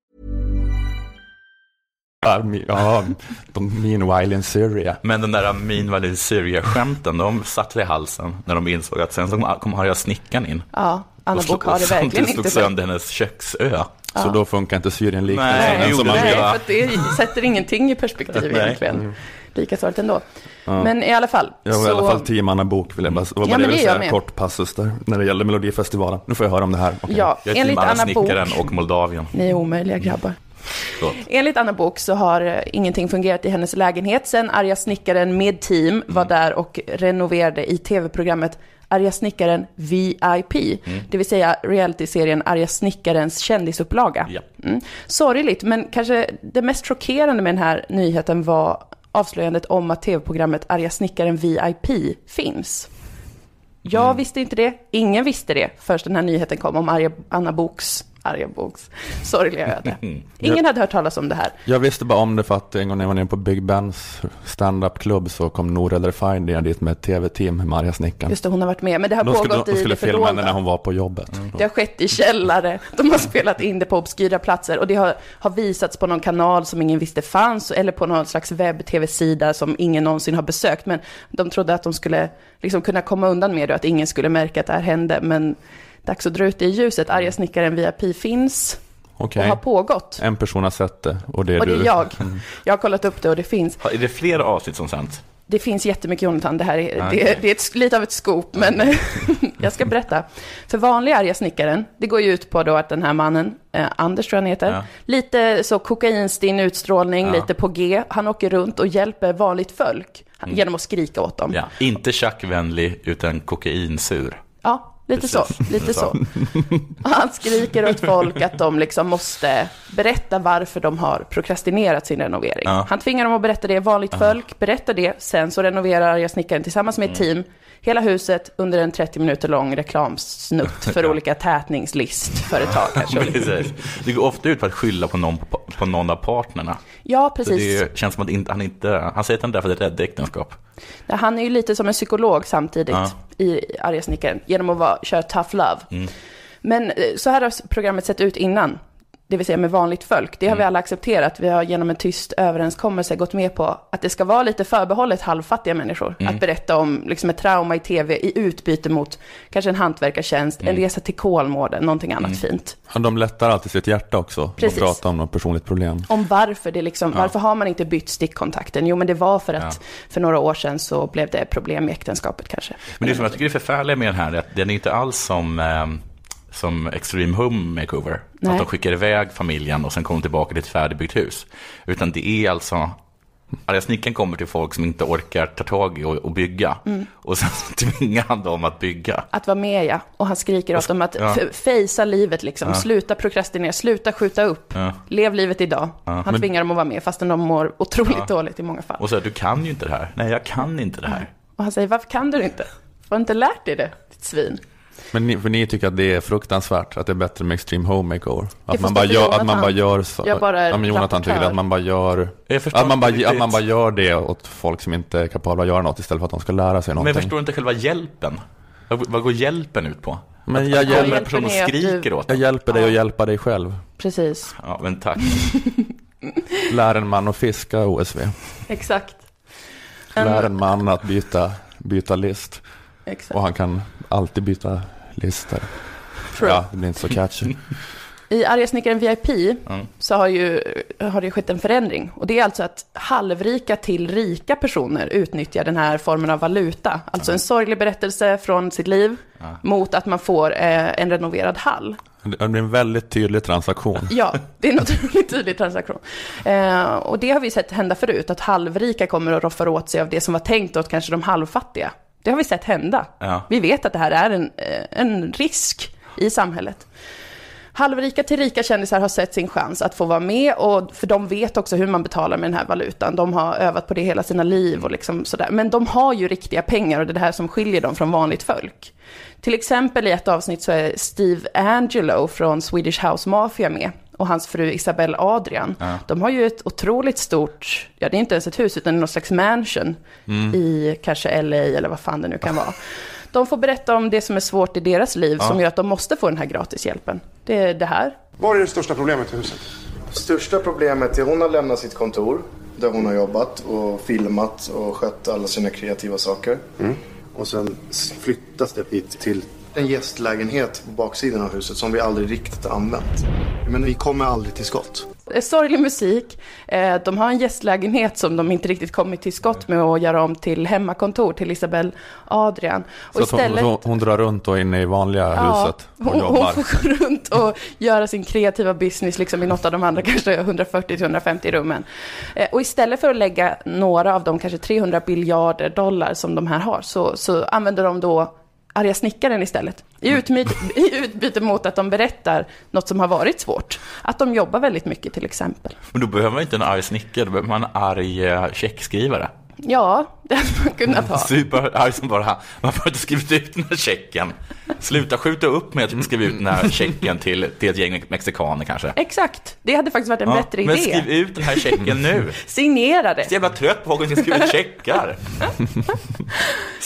Ja, de meanwhile in Syria. men den där Meanwhile in Syria-skämten, de satt i halsen när de insåg att sen så kom- arga snickaren in. Ja, Anna Och slog- Bok har det och verkligen samtidigt inte slog så. sönder hennes köksö. Så då funkar inte Syrien liknande Nej, som jo, som det man Nej, vill. för att det sätter ingenting i perspektiv Nej. egentligen. Lika sorgligt ändå. Men i alla fall. Jag var i alla fall team Anna Bok vill jag bara, vad Ja, det jag jag säga, kort passus där, när det gäller Melodifestivalen. Nu får jag höra om det här. Okej. Ja, Jag är enligt team Anna Anna Bok. Snickaren och Moldavien. Ni är omöjliga grabbar. Enligt Anna Bok så har eh, ingenting fungerat i hennes lägenhet sen arga snickaren med team var där och renoverade i tv-programmet Arga snickaren VIP, det vill säga realityserien Arga snickarens kändisupplaga. Ja. Mm. Sorgligt, men kanske det mest chockerande med den här nyheten var avslöjandet om att tv-programmet Arga snickaren VIP finns. Jag visste inte det, ingen visste det först den här nyheten kom om Arja, Anna Boks, Arja Boks sorgliga öde. Ingen hade hört talas om det här. Jag visste bara om det för att en gång när jag var nere på Big Bens stand-up-klubb så kom Nour El Refai dit med ett tv-team med Arga snickaren. Just det, hon har varit med. Men det har De skulle, pågått de i skulle det filma henne när hon var på jobbet. Det har skett i källare. De har spelat in det på obskyra platser och det har, har visats på någon kanal som ingen visste fanns eller på någon slags webb-tv-sida som ingen någonsin har besökt. Men de trodde att de skulle liksom kunna komma undan med det och att ingen skulle märka att det här hände. Men dags att dra ut det i ljuset. Arga snickaren VIP finns Okej, och har pågått. en person har sett det och det är Och det du. är jag. Jag har kollat upp det och det finns. Är det flera avsnitt som sänds? Det finns jättemycket Jonathan, det här är, det, det är ett, lite av ett scoop, men jag ska berätta. För vanliga arga snickaren, det går ju ut på då att den här mannen, eh, Anders tror jag han heter, Ja. lite så kokainstinn utstrålning, Ja. lite på G. Han åker runt och hjälper vanligt folk genom att skrika åt dem. Ja, inte tjackvänlig utan kokainsur. Ja, lite Precis. så. Lite så. Och han skriker åt folk att de liksom måste berätta varför de har prokrastinerat sin renovering. Ja. Han tvingar dem att berätta det, vanligt folk, berätta det, sen så renoverar arga snickaren tillsammans med ett team hela huset under en 30 minuter lång reklamsnutt för olika tätningslistföretag. Precis. Det går ofta ut på att skylla på någon, på någon av partnerna. Ja, Så precis. det känns som att han inte, han säger att han är där för att rädda äktenskap. Han är ju lite som en psykolog samtidigt Ja. i Arga snickaren, genom att vara, köra tough love. Mm. Men eh, så här har programmet sett ut innan, det vill säga med vanligt folk. Det har Mm. vi alla accepterat. Vi har genom en tyst överenskommelse gått med på att det ska vara lite förbehållet halvfattiga människor. Mm. Att berätta om liksom, ett trauma i tv i utbyte mot kanske en hantverkartjänst, Mm. en resa till Kolmården, någonting annat fint. Ja, De lättar alltid sitt hjärta också Precis. och pratar om något personligt problem. Om varför det liksom, varför har man inte bytt stickkontakten? Jo, men det var för att Ja. för några år sedan så blev det problem i äktenskapet kanske. Men det som jag tycker är förfärliga med den här är att den är inte alls som, eh, som Extreme Home Makeover. Nej. Att de skickar iväg familjen och sen kommer tillbaka till ett färdigbyggt hus. Utan det är alltså, arga snickaren kommer till folk som inte orkar ta tag i och, och bygga. Mm. Och sen tvingar han dem att bygga. Att vara med ja, och han skriker åt dem att Ja. fejsa livet liksom, sluta prokrastinera, sluta skjuta upp, Ja. lev livet idag. Han tvingar dem att vara med fastän de mår otroligt dåligt i många fall. Och så här, du kan ju inte det här. Nej, jag kan inte det här. Och han säger, varför kan du inte? Har du inte lärt dig det, ditt svin? Men ni, för ni tycker att det är fruktansvärt, att det är bättre med Extreme Home Makeover? Att man, bara gör, att man bara gör så? Jag bara är ja, men Jonathan tycker att man bara gör... Jag Att man, bara, att man bara gör det åt folk som inte är kapabla att göra något istället för att de ska lära sig Men någonting. jag förstår inte själva hjälpen. Vad, vad går hjälpen ut på? Men jag att kommer hjälper- en person och att du- skriker åt Jag hjälper dig att hjälpa dig själv. Precis, Ja, men tack. Lär en man att fiska, OSV. exakt. Lär en man att byta, byta list. exakt. Och han kan alltid byta listor. True. Ja, det blir inte så catchy. I Arga snickaren VIP Mm. så har, ju, har det skett en förändring. Och det är alltså att halvrika till rika personer utnyttjar den här formen av valuta. Alltså en sorglig berättelse från sitt liv mot att man får eh, en renoverad hall. Det blir en väldigt tydlig transaktion. Ja, det är en otroligt tydlig transaktion. Eh, och det har vi sett hända förut, att halvrika kommer och roffar åt sig av det som var tänkt åt kanske de halvfattiga. Det har vi sett hända. Ja. Vi vet att det här är en, eh, en risk i samhället. Halvrika till rika kändisar har sett sin chans att få vara med, och, för de vet också hur man betalar med den här valutan. De har övat på det hela sina liv och liksom sådär. Men de har ju riktiga pengar och det är det här som skiljer dem från vanligt folk. Till exempel i ett avsnitt så är Steve Angelo från Swedish House Mafia med och hans fru Isabelle Adrian. De har ju ett otroligt stort, ja det är inte ens ett hus utan någon slags mansion i kanske LA eller vad fan det nu kan vara. De får berätta om det som är svårt i deras liv som gör att de måste få den här gratishjälpen. Det är det här. Vad är det största problemet i huset? Största problemet är att hon har lämnat sitt kontor där hon har jobbat och filmat och skött alla sina kreativa saker. Och sen flyttas det hit till... En gästlägenhet på baksidan av huset som vi aldrig riktigt har använt. Men vi kommer aldrig till skott. Sorglig musik. Eh, De har en gästlägenhet som de inte riktigt kommit till skott med att göra om till hemmakontor till Isabelle Adrian. Och Så att hon, hon drar runt och inne i vanliga huset och hon, jobbar. hon får gå runt och göra sin kreativa business liksom i något av de andra kanske 140-150 rummen. Eh, Och istället för att lägga några av de kanske 300 biljarder dollar som de här har så, så använder de då arga snickaren istället. I utbyte, I utbyte mot att de berättar något som har varit svårt. Att de jobbar väldigt mycket till exempel. Men då behöver man inte en arg snickare, då behöver man en arg eh, checkskrivare. Ja, det hade man kunnat ha. Superarg som bara, varför har du inte skrivit ut den här checken? Sluta skjuta upp med att skriva ut den här checken till, till ett gäng mexikaner kanske. Exakt, det hade faktiskt varit en bättre men idé. skriv ut den här checken nu. Signera det. Så jävla trött på folk som skriva ut checkar.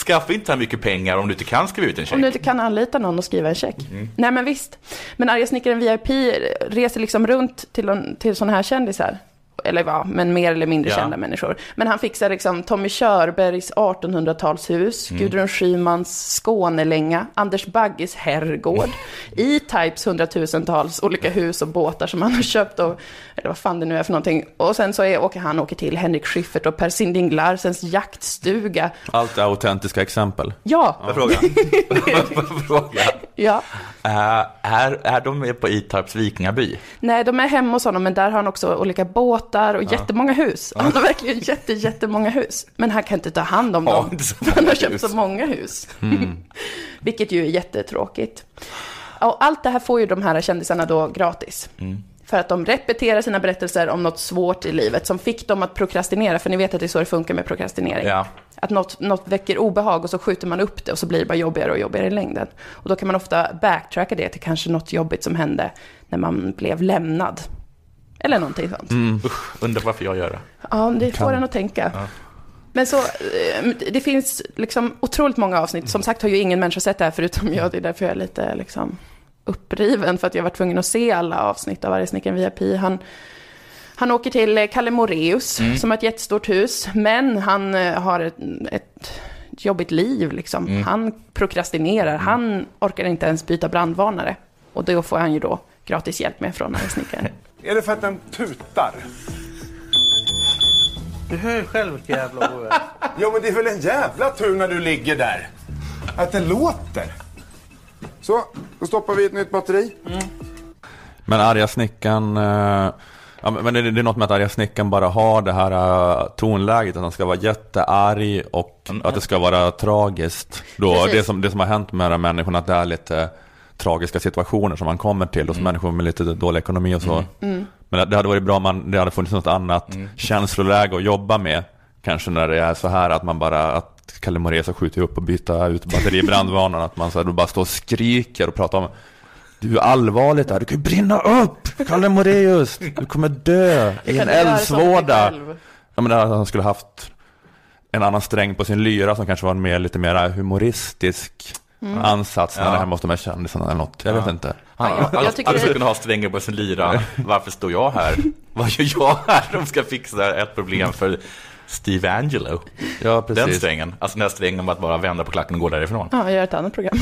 Skaffa inte så här mycket pengar om du inte kan skriva ut en Om check. du inte kan anlita någon och skriva en check. Mm. Nej men visst. Men Arga snickaren VIP reser liksom runt till, till sådana här kändisar. Eller ja, men mer eller mindre Ja. kända människor. Men han fixar liksom Tommy Körbergs 1800-talshus, Mm. Gudrun Schymans Skånelänga, Anders Bagges herrgård, E-Types hundratusentals olika hus och båtar som han har köpt och, eller vad fan det nu är för någonting. Och sen så är, åker han åker till Henrik Schyffert och Per Sinding Larsens jaktstuga. Allt är autentiska exempel. Ja, Får fråga? Fråga? ja. Eh, är, är de med på E-Types vikingaby? Nej, de är hemma hos honom, men där har han också olika båtar och jättemånga hus. Han har verkligen jätte, jättemånga hus. Men han kan inte ta hand om dem. han har köpt hus. så många hus. Vilket ju är jättetråkigt. Och allt det här får ju de här kändisarna då gratis. För att de repeterar sina berättelser om något svårt i livet som fick dem att prokrastinera. För ni vet att det är så det funkar med prokrastinering. Ja. Att något, något väcker obehag och så skjuter man upp det och så blir det bara jobbigare och jobbigare i längden. Och då kan man ofta backtracka det till kanske något jobbigt som hände när man blev lämnad. Eller någonting sånt. Usch, undrar varför jag gör det. Ja, det får en att tänka. Men så, eh, det finns liksom otroligt många avsnitt. Som sagt har ju ingen människa sett det här förutom jag. Det är därför jag är lite liksom uppriven. För att jag var tvungen att se alla avsnitt av Arga snickaren via Pi. Han, han åker till eh, Kalle Moreus som har ett jättestort hus. Men han eh, har ett, ett jobbigt liv liksom. Han prokrastinerar. Han orkar inte ens byta brandvarnare. Och då får han ju då gratis hjälp med från Arga snickaren. Är det för att den tutar? Du hör ju själv vilken jävla oro Ja, men det är väl en jävla tur när du ligger där. Att den låter. Så, då stoppar vi ett nytt batteri. Men arga snickaren, eh, ja, men det, det är något med att arga snickaren bara har det här eh, tonläget, att han ska vara jättearg och att det ska vara tragiskt. Då, Precis. det, som, det som har hänt med de här människorna, att det är lite tragiska situationer som man kommer till hos människor med lite dålig ekonomi och så. Men det, hade varit bra om man, det hade funnits något annat känsloläge att jobba med. Kanske när det är så här att man bara, att Kalle Moraeus har skjutit upp och byta ut batteri i brandvarnaren, att man så här, då bara står och skriker och pratar om du är allvarligt där, du kan ju brinna upp! Kalle Moraeus, du kommer dö i en eldsvåda! Ja men att han skulle haft en annan sträng på sin lyra som kanske var mer, lite mer humoristisk Mm. ansats när Ja. det här måste med kändisarna eller något. Jag vet inte. Han, Ja, jag alla skulle kunna ha strängar på sin lyra. Varför står jag här? Vad gör jag här som ska fixa ett problem för Steve Angelo? Ja Den precis. strängen. Alltså den här strängen om att bara vända på klacken och gå därifrån. Ja, jag gör ett annat program.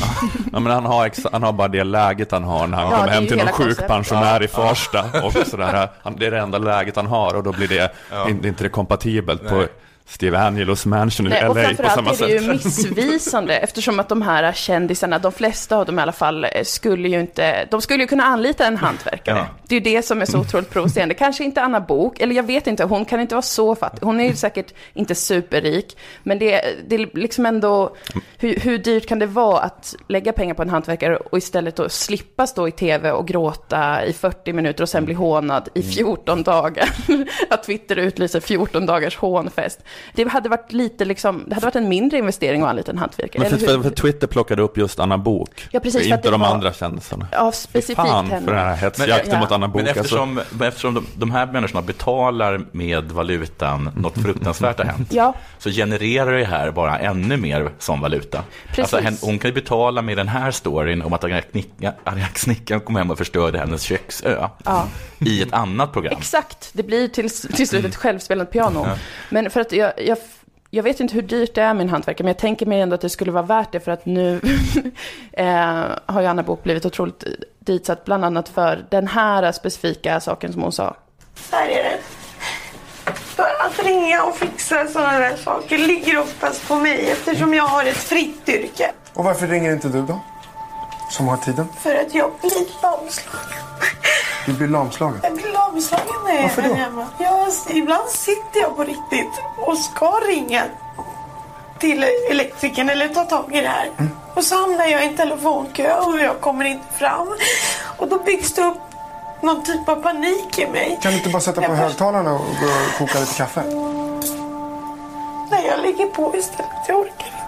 Ja, men han, har han har bara det läget han har när han Ja, kommer hem till någon hela sjuk pensionär i Farsta. Och sådär. Han, det är det enda läget han har och då blir det inte, inte det kompatibelt på Steve Angelos mansion i Nej, och LA på framförallt samma är det ju sätt. missvisande eftersom att de här kändisarna, de flesta av dem i alla fall, eh, skulle ju inte, de skulle ju kunna anlita en hantverkare. Ja. Det är ju det som är så otroligt provocerande. Kanske inte Anna Bok eller jag vet inte, hon kan inte vara så fattig. Hon är ju säkert inte superrik, men det, det är liksom ändå, hur, hur dyrt kan det vara att lägga pengar på en hantverkare och istället då slippa stå i tv och gråta i 40 minuter och sen bli hånad i 14 dagar? att Twitter utlyser 14 dagars hånfest. Det hade varit lite liksom, det hade varit en mindre investering att anlita en hantverkare, Men för, eller för, hur? för Twitter plockade upp just Anna Bok. Ja, precis, Inte de var- andra kändisarna. Ja, specifikt Fan henne. för den här hetsjakten ja. mot Anna Bok. Men alltså. eftersom, men eftersom de, de här människorna betalar med valutan något fruktansvärt har hänt, Ja. så genererar det här bara ännu mer som valuta. Precis. Alltså, hon kan ju betala med den här storyn om att Arga Knicka- Arga Snickaren kom hem och förstörde hennes köksö Ja. i ett annat program. Exakt, det blir till, till slut ett självspelande piano. Men för att jag, jag, jag vet inte hur dyrt det är med en hantverkare, men jag tänker mig ändå att det skulle vara värt det för att nu eh, har ju Anna Bok blivit otroligt ditsatt, bland annat för den här specifika saken som hon sa. Här är det. För att ringa och fixa sådana där saker ligger oftast på mig eftersom jag har ett fritt yrke. Och varför ringer inte du då? Som har tiden? För att jag blir lamslagen. Du blir lamslagen. Jag blir lamslagen när jag Varför är då? hemma. Jag, ibland sitter jag på riktigt och ska ringa till elektrikern eller ta tag i det här. Mm. Och så hamnar jag i en telefonkö och jag kommer inte fram. Och då byggs det upp någon typ av panik i mig. Kan du inte bara sätta på Jag högtalarna och gå och koka lite kaffe? Nej, jag ligger på istället. Jag orkar inte.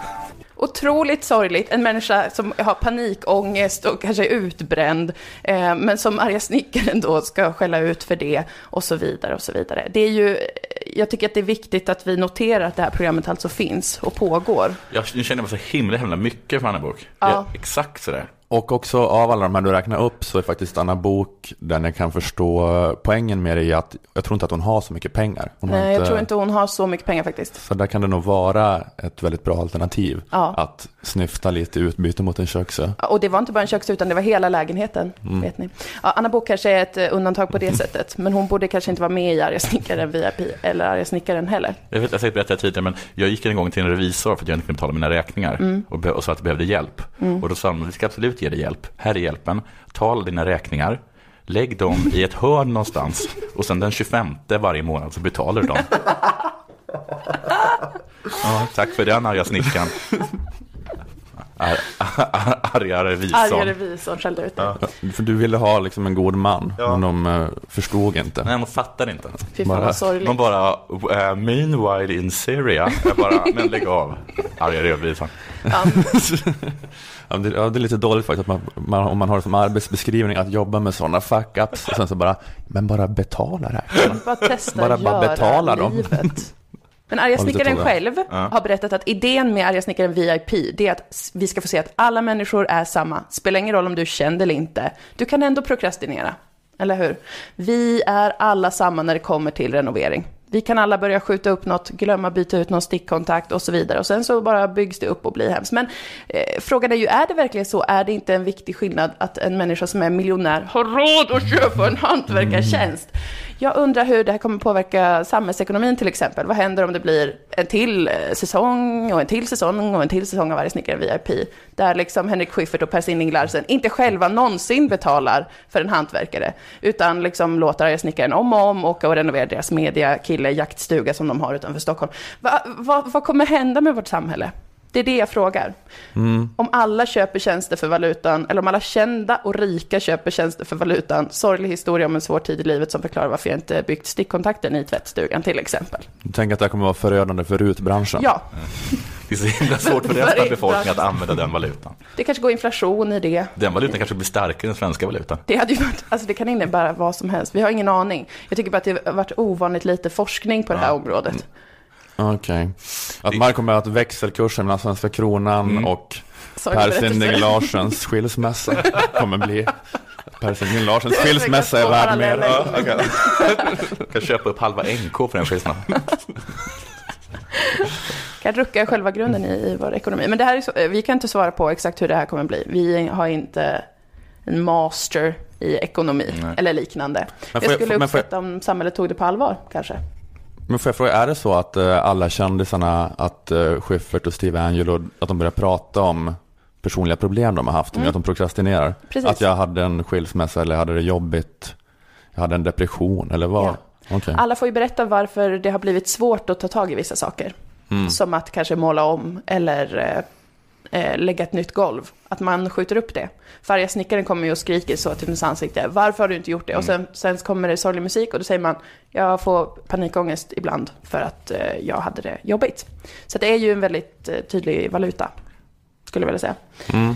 Otroligt sorgligt, en människa som har panikångest och kanske är utbränd, eh, men som arga snickaren då ska skälla ut för det och så vidare och så vidare. Det är ju, jag tycker att det är viktigt att vi noterar att det här programmet alltså finns och pågår. Jag nu känner mig så himla, himla mycket för Anna Bok. Ja. Exakt sådär. Och också av alla de här du räknar upp så är faktiskt Anna Bok den jag kan förstå poängen med det i att jag tror inte att hon har så mycket pengar. Hon Nej, jag tror inte hon har så mycket pengar faktiskt. Så där kan det nog vara ett väldigt bra alternativ. Ja. Att snyfta lite utbyte mot en köksö. Och det var inte bara en köksö utan det var hela lägenheten, Mm. vet ni. Ja, Anna Book kanske är ett eh, undantag på det sättet, men hon borde kanske inte vara med i Arga snickaren VIP, eller Arga snickaren heller. Jag vet, jag säkert berättat tidigare, men jag gick en gång till en revisor för att jag inte kunde betala mina räkningar Mm. och, och sa att jag behövde hjälp. Mm. Och då sa de, vi ska absolut ge dig hjälp. Här är hjälpen. Ta alla dina räkningar, lägg dem i ett hörn någonstans och sen den 25 varje månad så betalar du dem. ja, tack för den arga snickaren. Ar, ar, arga revisorn. Arga revisorn skällde ut dig. För du ville ha liksom en god man, men de eh, förstod inte. Nej, de fattar inte. Fy fan vad sorgligt. De bara, uh, meanwhile in Syria. Jag bara, men lägg av. Arga revisorn. Ja, det, ja, det är lite dåligt faktiskt att man, man, om man har som arbetsbeskrivning att jobba med sådana fuck-ups och sen så bara, men bara betala räkningarna. Bara testa Bara- bara betala dem. livet. Men Arga snickaren själv Ja. har berättat att idén med Arga snickaren VIP, det är att vi ska få se att alla människor är samma. Spelar ingen roll om du är känd eller inte. Du kan ändå prokrastinera. Eller hur? Vi är alla samma när det kommer till renovering. Vi kan alla börja skjuta upp något, glömma byta ut någon stickkontakt och så vidare. Och sen så bara byggs det upp och blir hemskt. Men eh, frågan är ju, är det verkligen så? Är det inte en viktig skillnad att en människa som är miljonär har råd att köpa en hantverkartjänst? Jag undrar hur det här kommer påverka samhällsekonomin till exempel. Vad händer om det blir en till eh, säsong och en till säsong och en till säsong av Varje snickare VIP? Där liksom Henrik Schyffert och Per Sinding Larsen inte själva någonsin betalar för en hantverkare. Utan liksom låter Arga snickaren om och om åka och renovera deras mediakille, jaktstuga som de har utanför Stockholm. Va, va, vad kommer hända med vårt samhälle? Det är det jag frågar. Mm. Om alla köper tjänster för valutan, eller om alla kända och rika köper tjänster för valutan, sorglig historia om en svår tid i livet som förklarar varför jag inte byggt stickkontakten i tvättstugan till exempel. Du tänker att det här kommer vara förödande för RUT-branschen? Ja, Det är så himla svårt för resten av befolkningen att använda den valutan. det kanske går inflation i det. Den valutan kanske blir starkare än den svenska valutan. Det hade ju varit, alltså det kan innebära vad som helst. Vi har ingen aning. Jag tycker bara att det har varit ovanligt lite forskning på det här området. Okej. Att man kommer att växelkursen mellan svenska kronan Mm. och Per. Sinding Larsens skilsmässa kommer bli Per Sinding Larsens skilsmässa är värd mer. Ja. Jag kan köpa upp halva NK för den skillnaden. kan rucka i själva grunden i, i vår ekonomi. Men det här är så, eh, vi kan inte svara på exakt hur det här kommer bli. Vi har inte en master i ekonomi Nej. eller liknande. Men jag jag- skulle får jag- uppskatta om samhället tog det på allvar, kanske. Men får jag fråga, är det så att eh, alla kändisarna, att uh, Schyffert och Steve Angelo, att de börjar prata om personliga problem de har haft, Mm. att de prokrastinerar? Precis. Att jag hade en skilsmässa eller hade det jobbigt, jag hade en depression eller vad? Ja. Okej. Alla får ju berätta varför det har blivit svårt att ta tag i vissa saker. Mm. Som att kanske måla om eller eh, lägga ett nytt golv. Att man skjuter upp det. Arga snickaren kommer ju och skriker så till ens ansikte. Varför har du inte gjort det? Och sen, sen kommer det sorglig musik och då säger man jag får panikångest ibland för att eh, jag hade det jobbigt. Så det är ju en väldigt eh, tydlig valuta, skulle jag vilja säga. Mm.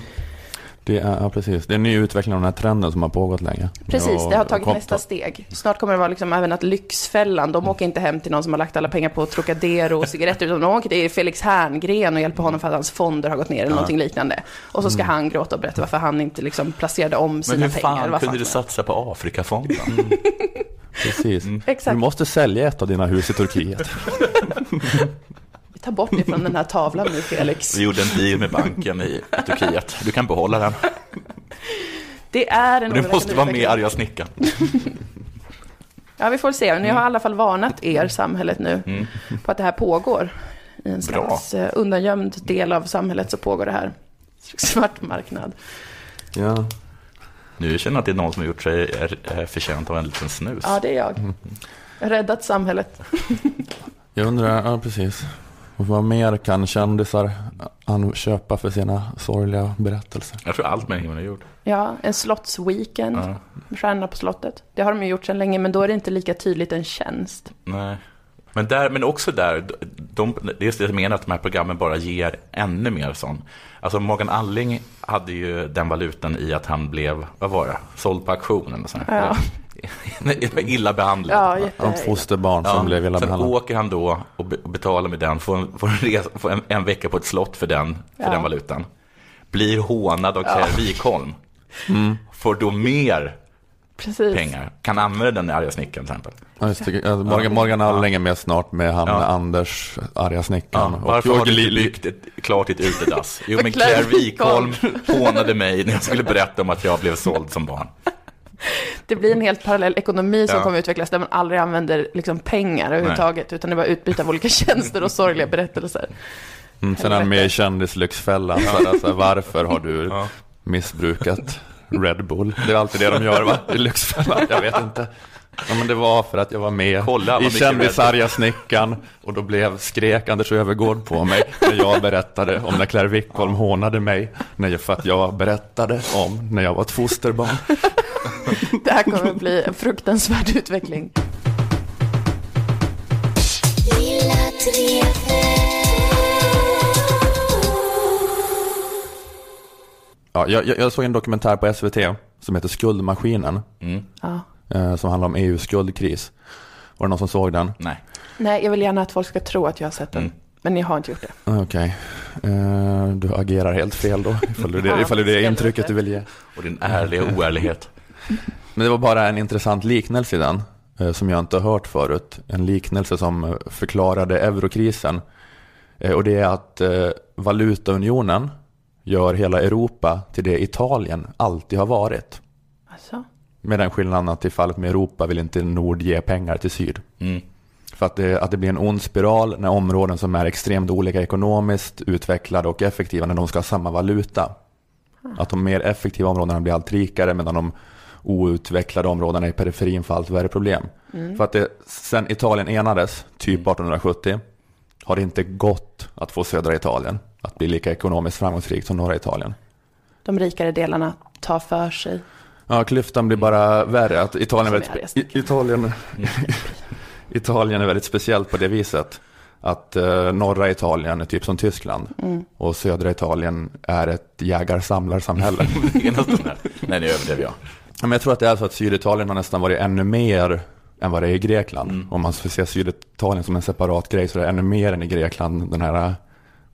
Det är, ja, precis. Det är en ny utveckling av den här trenden som har pågått länge. Precis, det har tagit och- nästa steg. Snart kommer det vara liksom även att Lyxfällan, de åker inte hem till någon som har lagt alla pengar på Trocadero och cigaretter, utan de åker till Felix Herngren och hjälper honom för att hans fonder har gått ner eller Ja. någonting liknande. Och så ska Mm. han gråta och berätta varför han inte liksom placerade om Men sina hur pengar. fan Vad kunde du satsa på Afrikafonden? Precis. Exakt. Du måste sälja ett av dina hus i Turkiet. Tar bort det från den här tavlan nu, Felix. Vi gjorde en deal med banken i Turkiet. Du kan behålla den. Det är en du måste vara med. Arga snickaren. Ja, vi får se. Ni har i alla fall varnat er, samhället nu, Mm. på att det här pågår. I en slags eh, undangömd del av samhället så pågår det här. Svart marknad. Ja. Nu känner jag att det är någon som har gjort sig eh, eh, förtjänt av en liten snus. Ja, det är jag. Har räddat samhället. Jag undrar, ja precis. Och vad mer kan kändisar köpa för sina sorgliga berättelser? Jag tror allt människan har gjort. Ja, en slottsweekend. Ja. Stjärna på slottet. Det har de ju gjort sedan länge, men då är det inte lika tydligt en tjänst. Nej. Men, där, men också där, de, det är det jag menar att de här programmen bara ger ännu mer sån. Alltså Morgan Alling hade ju den valutan i att han blev, vad var det, såld på auktionen eller sånt. Ja. Illa behandlad. Ja, jätte- Om fosterbarn som blev illa sen behandlade. åker han då och, be, och betalar med den, får, en, får, en, resa, får en, en vecka på ett slott för den, för Ja. den valutan. blir hånad av Claire Wikholm, får då mer Precis. pengar, kan använda den arga snickaren till exempel. Ja, just det. Ja, Morgan, Morgan Alling är med snart med han Ja. Anders, arga snickaren. Ja, varför har du byggt ett, klart ditt utedass? Jo, men Claire Wikholm. hånade mig när jag skulle berätta om att jag blev såld som barn. Det blir en helt parallell ekonomi som Ja. kommer utvecklas där man aldrig använder liksom pengar överhuvudtaget, utan det är bara utbyte av olika tjänster och sorgliga berättelser. Mm, sen är han med i Kändislyxfällan. Så alltså, varför har du Ja. missbrukat Red Bull? Det är alltid det de gör va? I Lyxfällan. Jag vet inte. Ja, men det var för att jag var med Kolla, i mycket Kändisarga snickaren och då blev skrek Anders Övergård på mig när jag berättade om när Claire Wickholm hånade mig när jag, för att jag berättade om när jag var ett fosterbarn. Det här kommer att bli en fruktansvärd utveckling. Ja, jag, jag såg en dokumentär på SVT som heter Skuldmaskinen Ja. Eh, som handlar om EUs skuldkris. Var det någon som såg den? Nej. Nej, jag vill gärna att folk ska tro att jag har sett den. Mm. Men jag har inte gjort det. Okej, Eh, du agerar helt fel då, ifall, du det, Ja, ifall det är det intrycket du vill ge. Och din ärliga oärlighet. Men det var bara en intressant liknelse i den, eh, som jag inte har hört förut. En liknelse som förklarade eurokrisen. Och det är att valutaunionen gör hela Europa till det Italien alltid har varit. Alltså? Med den skillnaden att i fallet med Europa vill inte Nord ge pengar till Syd. Mm. För att det, att det blir en ond spiral när områden som är extremt olika ekonomiskt utvecklade och effektiva när de ska ha samma valuta. Att de mer effektiva områdena blir allt rikare medan de outvecklade områdena i periferin får allt värre problem. För att det, sen Italien enades, typ 1870, har det inte gått att få södra Italien att bli lika ekonomiskt framgångsrikt som norra Italien. De rikare delarna tar för sig. Ja, klyftan blir bara värre. Att Italien, är väldigt, Italien, Italien är väldigt speciellt på det viset. Att eh, norra Italien är typ som Tyskland. Och södra Italien är ett jägar-samlarsamhälle. Nej, det överdrev jag. Men jag tror att det är så att Syditalien har nästan varit ännu mer än vad det är i Grekland. Om man ser Syditalien som en separat grej så är det ännu mer än i Grekland. Den här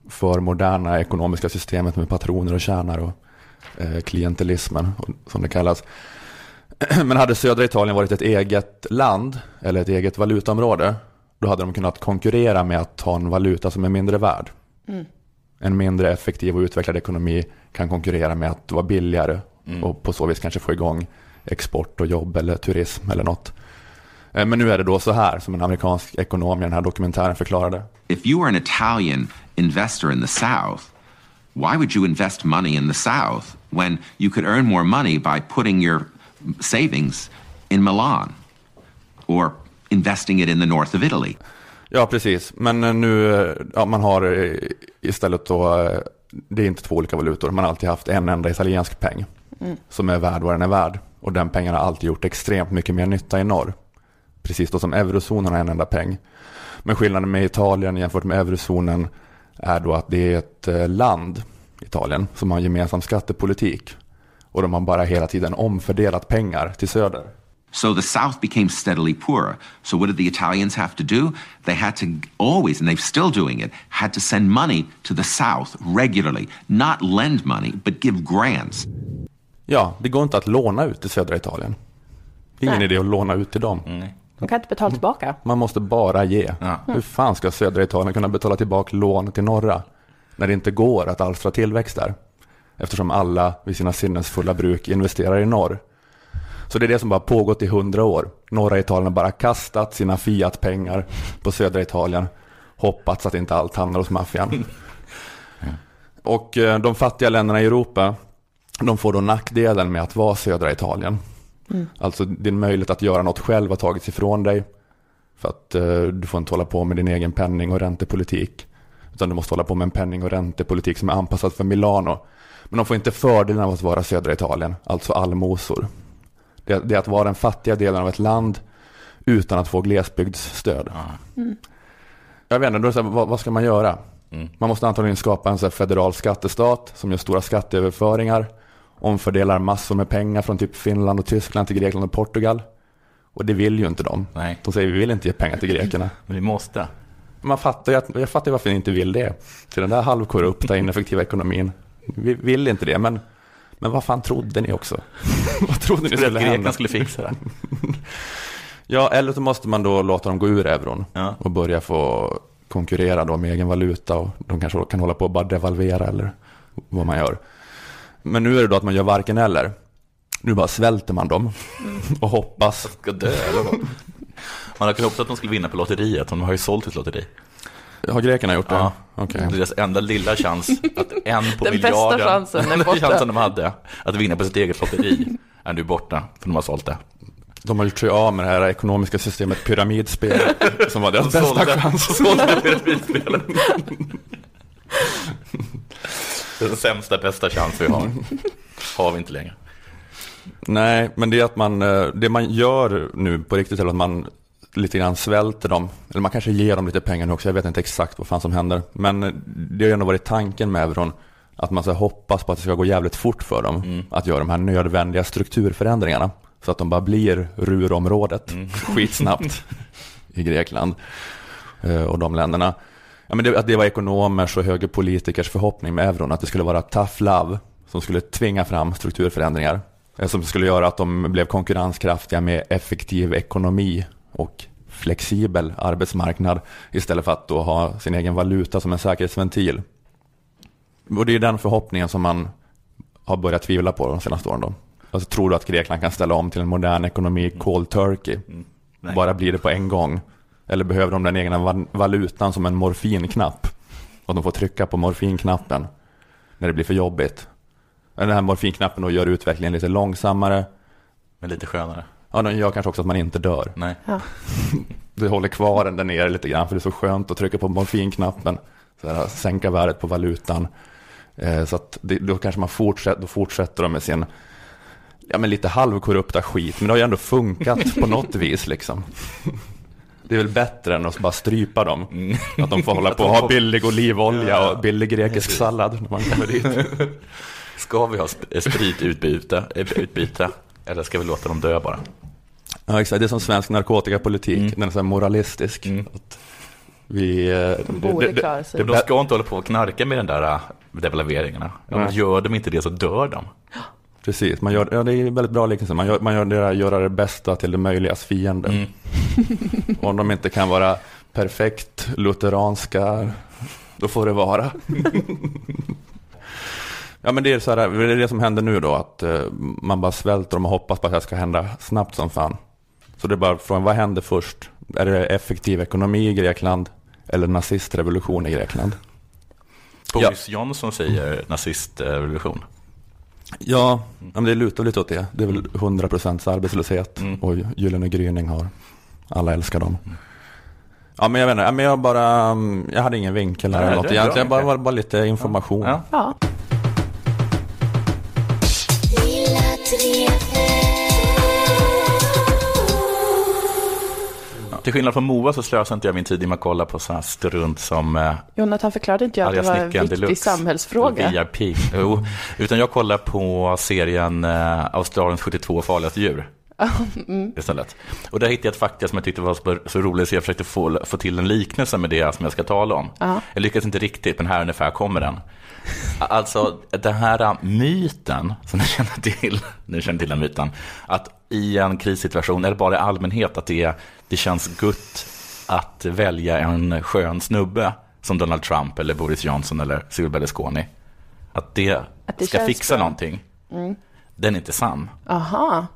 för moderna ekonomiska systemet med patroner och tjänar och klientelismen som det kallas. Men hade södra Italien varit ett eget land eller ett eget valutaområde då hade de kunnat konkurrera med att ha en valuta som är mindre värd. En mindre effektiv och utvecklad ekonomi kan konkurrera med att vara billigare och på så vis kanske få igång export och jobb eller turism eller något. Eh, Men nu är det då så här som en amerikansk ekonom i den här dokumentären förklarade. If you were an Italian investor in the South, why would you invest money in the South when you could earn more money by putting your savings in Milan or investing it in the north of Italy? Ja, precis. Men eh, nu, eh, ja, man har eh, istället då, det är inte två olika valutor, man har alltid haft en enda italiensk peng som är värd vad den är värd. Och den pengen har alltid gjort extremt mycket mer nytta i norr. Precis då som eurozonen har en enda peng. Men skillnaden med Italien jämfört med eurozonen är då att det är ett eh, land, Italien, som har en gemensam skattepolitik. Och de har bara hela tiden omfördelat pengar till söder. So the South became steadily poorer. So what did the Italians have to do? They had to always, and they're still doing it, had to send money to the South regularly. Not lend money, but give grants. Ja, det går inte att låna ut till södra Italien. Det är ingen Nej. idé att låna ut till dem. De kan inte betala tillbaka. Man måste bara ge. Ja. Hur fan ska södra Italien kunna betala tillbaka lån till norra? När det inte går att alstra tillväxt där. Eftersom alla vid sina sinnesfulla bruk investerar i norr. Så det är det som bara pågått i hundra år. Norra Italien har bara kastat sina Fiat-pengar på södra Italien. Hoppats att inte allt hamnar hos maffian. Och eh, de fattiga länderna i Europa, de får då nackdelen med att vara södra Italien. Alltså din möjlighet att göra något själv har tagits ifrån dig. För att eh, du får inte hålla på med din egen penning och räntepolitik. Utan du måste hålla på med en penning och räntepolitik som är anpassad för Milano. Men de får inte fördelen av att vara södra Italien, alltså allmosor. Det, det är att vara den fattiga delen av ett land utan att få glesbygdsstöd. Jag vet inte, då är det så här, vad, vad ska man göra? Man måste antagligen skapa en så här federal skattestat som gör stora skatteöverföringar, omfördelar massor med pengar från typ Finland och Tyskland till Grekland och Portugal. Och det vill ju inte de. Nej. De säger vi vill inte ge pengar till grekerna. Men vi måste. Man fattar ju att, jag fattar ju varför ni inte vill det. Till den där halvkorrupta, ineffektiva ekonomin. Vi vill inte det, men, men vad fan trodde ni också? vad trodde ni skulle att Grekland hända? skulle fixa det. Ja, eller så måste man då låta dem gå ur euron Ja. och börja få konkurrera då med egen valuta och de kanske kan hålla på och bara devalvera eller vad man gör. Men nu är det då att man gör varken eller. Nu bara svälter man dem och hoppas. Ska dö eller vad? Man hade kunnat hoppas att de skulle vinna på lotteriet, de har ju sålt ett lotteri. Har grekerna gjort det? Ja. Okej. Deras enda lilla chans att en på Den bästa miljarden, chansen är den borta. chansen de hade att vinna på sitt eget lotteri är nu borta, för de har sålt det. De har gjort sig av med det här ekonomiska systemet pyramidspel som var deras De bästa sålde- chans. sålde pyramidspelet. Den sämsta, bästa chans vi har, har vi inte längre. Nej, men det är att man, eh, det man gör nu på riktigt är att man lite grann svälter dem. Eller man kanske ger dem lite pengar nu också, jag vet inte exakt vad fan som händer. Men eh, det har ju ändå varit tanken med euron, att man ska hoppas på att det ska gå jävligt fort för dem. Att göra de här nödvändiga strukturförändringarna. Så att de bara blir rurområdet skitsnabbt i Grekland eh, och de länderna. Ja, men det, att det var ekonomers och högerpolitikers förhoppning med euron, att det skulle vara tough love som skulle tvinga fram strukturförändringar. eh, Som skulle göra att de blev konkurrenskraftiga med effektiv ekonomi och flexibel arbetsmarknad istället för att då ha sin egen valuta som en säkerhetsventil. Och det är den förhoppningen som man har börjat tvivla på de senaste åren. Då. Alltså, tror du att Grekland kan ställa om till en modern ekonomi cold turkey? Nej. Bara blir det på en gång? Eller behöver de den egna va- valutan som en morfinknapp? Och de får trycka på morfinknappen när det blir för jobbigt. Den här morfinknappen då gör utvecklingen lite långsammare. Men lite skönare. Ja, den gör kanske också att man inte dör. Nej. Ja. Du håller kvar den där nere lite grann för det är så skönt att trycka på morfinknappen. Så här, sänka värdet på valutan. Eh, så att det, då kanske man fortsätter, då fortsätter de med sin ja, men lite halvkorrupta skit. Men det har ju ändå funkat på något vis liksom. Det är väl bättre än att bara strypa dem. Att de får hålla på och ha billig olivolja och billig grekisk sallad när man kommer dit. Ska vi ha sp- spritutbyte, eh, utbyte, eller ska vi låta dem dö bara? Ja, exakt. Det är som svensk narkotikapolitik. Den är så här moralistisk. Att vi, eh, borde det- det- klara sig. De ska inte hålla på och knarka med den där devalveringarna. Ja, gör de inte det så dör de. Precis, man gör, ja, det är en väldigt bra liknelse. Man gör, man gör det där, göra det bästa till det möjligas fiende. Mm. Om de inte kan vara perfekt lutheranska, då får det vara. ja, men det är, så här, det är det som händer nu då, att eh, man bara svälter och hoppas på att det här ska hända snabbt som fan. Så det är bara frågan, vad händer först? Är det effektiv ekonomi i Grekland eller nazistrevolution i Grekland? Boris Johnson säger nazistrevolution. Ja, men det lutar lite åt det. Det är väl 100% arbetslöshet Mm. och Gyllene gryning har, alla älskar dem. Ja, men jag vet inte, jag bara, mm, jag hade ingen vinkel Nej, eller något egentligen, bara, vinkel. bara, bara lite information. Ja. Ja. Till skillnad från Moa så slösar inte jag min tid med att kolla på sådana här strunt som eh, Jonathan förklarade inte jag att det var en viktig Deluxe. samhällsfråga. VIP. Jo, utan jag kollar på serien eh, Australiens 72 farligaste djur. Mm. Istället. Och där hittade jag ett fakta som jag tyckte var så, så roligt så jag försökte få, få till en liknelse med det som jag ska tala om. Ja. Jag lyckades inte riktigt, men här ungefär kommer den. Alltså den här myten som ni känner till, ni känner till den myten, att i en krissituation, eller bara i allmänhet, att det, det känns gott att välja en skön snubbe som Donald Trump eller Boris Johnson eller Silvio Berlusconi. Att det, Att det ska fixa bra. någonting. Mm. Den är inte sann. Aha.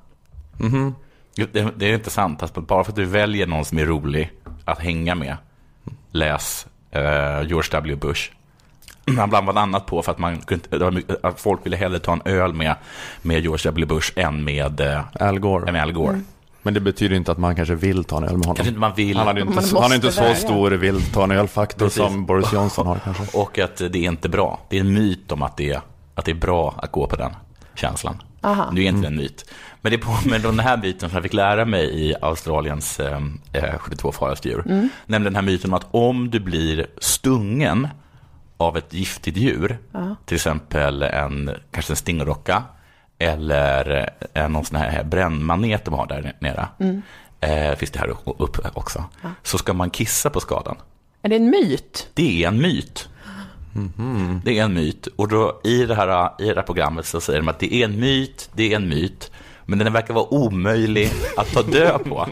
Det, det är inte sant. Alltså, bara för att du väljer någon som är rolig att hänga med, läs eh, George W. Bush. Han bland annat på för att, man, kunde- att folk ville hellre ta en öl med, med George W. Bush än med, eh, Al Gore. än med Al Gore. Men det betyder inte att man kanske vill ta en öl med honom. Kanske inte man vill. Han hade inte, så- han har inte så väga. stor vill ta en ölfaktor Precis. som Boris Johnson har kanske. Och att det är inte bra. Det är en myt om att det är, att det är bra att gå på den känslan. Aha. Det är inte en myt. Men det påminner om den här myten som jag fick lära mig i Australiens eh, eh, 72 farligaste djur. Nämligen den här myten om att om du blir stungen av ett giftigt djur, till exempel en, kanske en stingrocka eller en, någon sån här brännmanet de har där nere, eh, finns det här uppe också, så ska man kissa på skadan. Är det en myt? Det är en myt. Mhm. Det är en myt. Och då, i, det här, i det här programmet så säger de att det är en myt, det är en myt. Men den verkar vara omöjlig att ta död på.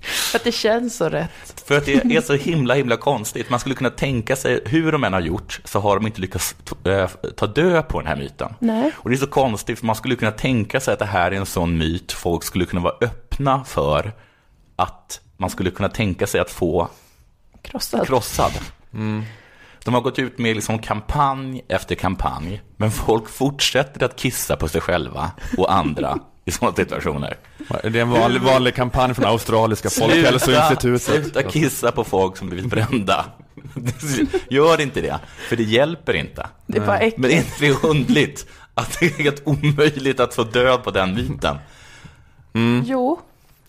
För att det känns så rätt. För att det är så himla, himla konstigt. Man skulle kunna tänka sig, hur de än har gjort, så har de inte lyckats eh, ta död på den här myten. Nej. Och det är så konstigt, för man skulle kunna tänka sig att det här är en sån myt folk skulle kunna vara öppna för att man skulle kunna tänka sig att få Krossad. krossad. De har gått ut med liksom kampanj efter kampanj, men folk fortsätter att kissa på sig själva och andra i sådana situationer. Det är en vanlig, vanlig kampanj från australiska folkhälsoinstitutet. Sluta kissa på folk som blivit brända. Gör inte det, för det hjälper inte. Det är bara äckligt. Men är inte det underligt att det är helt omöjligt att få död på den myten? Jo.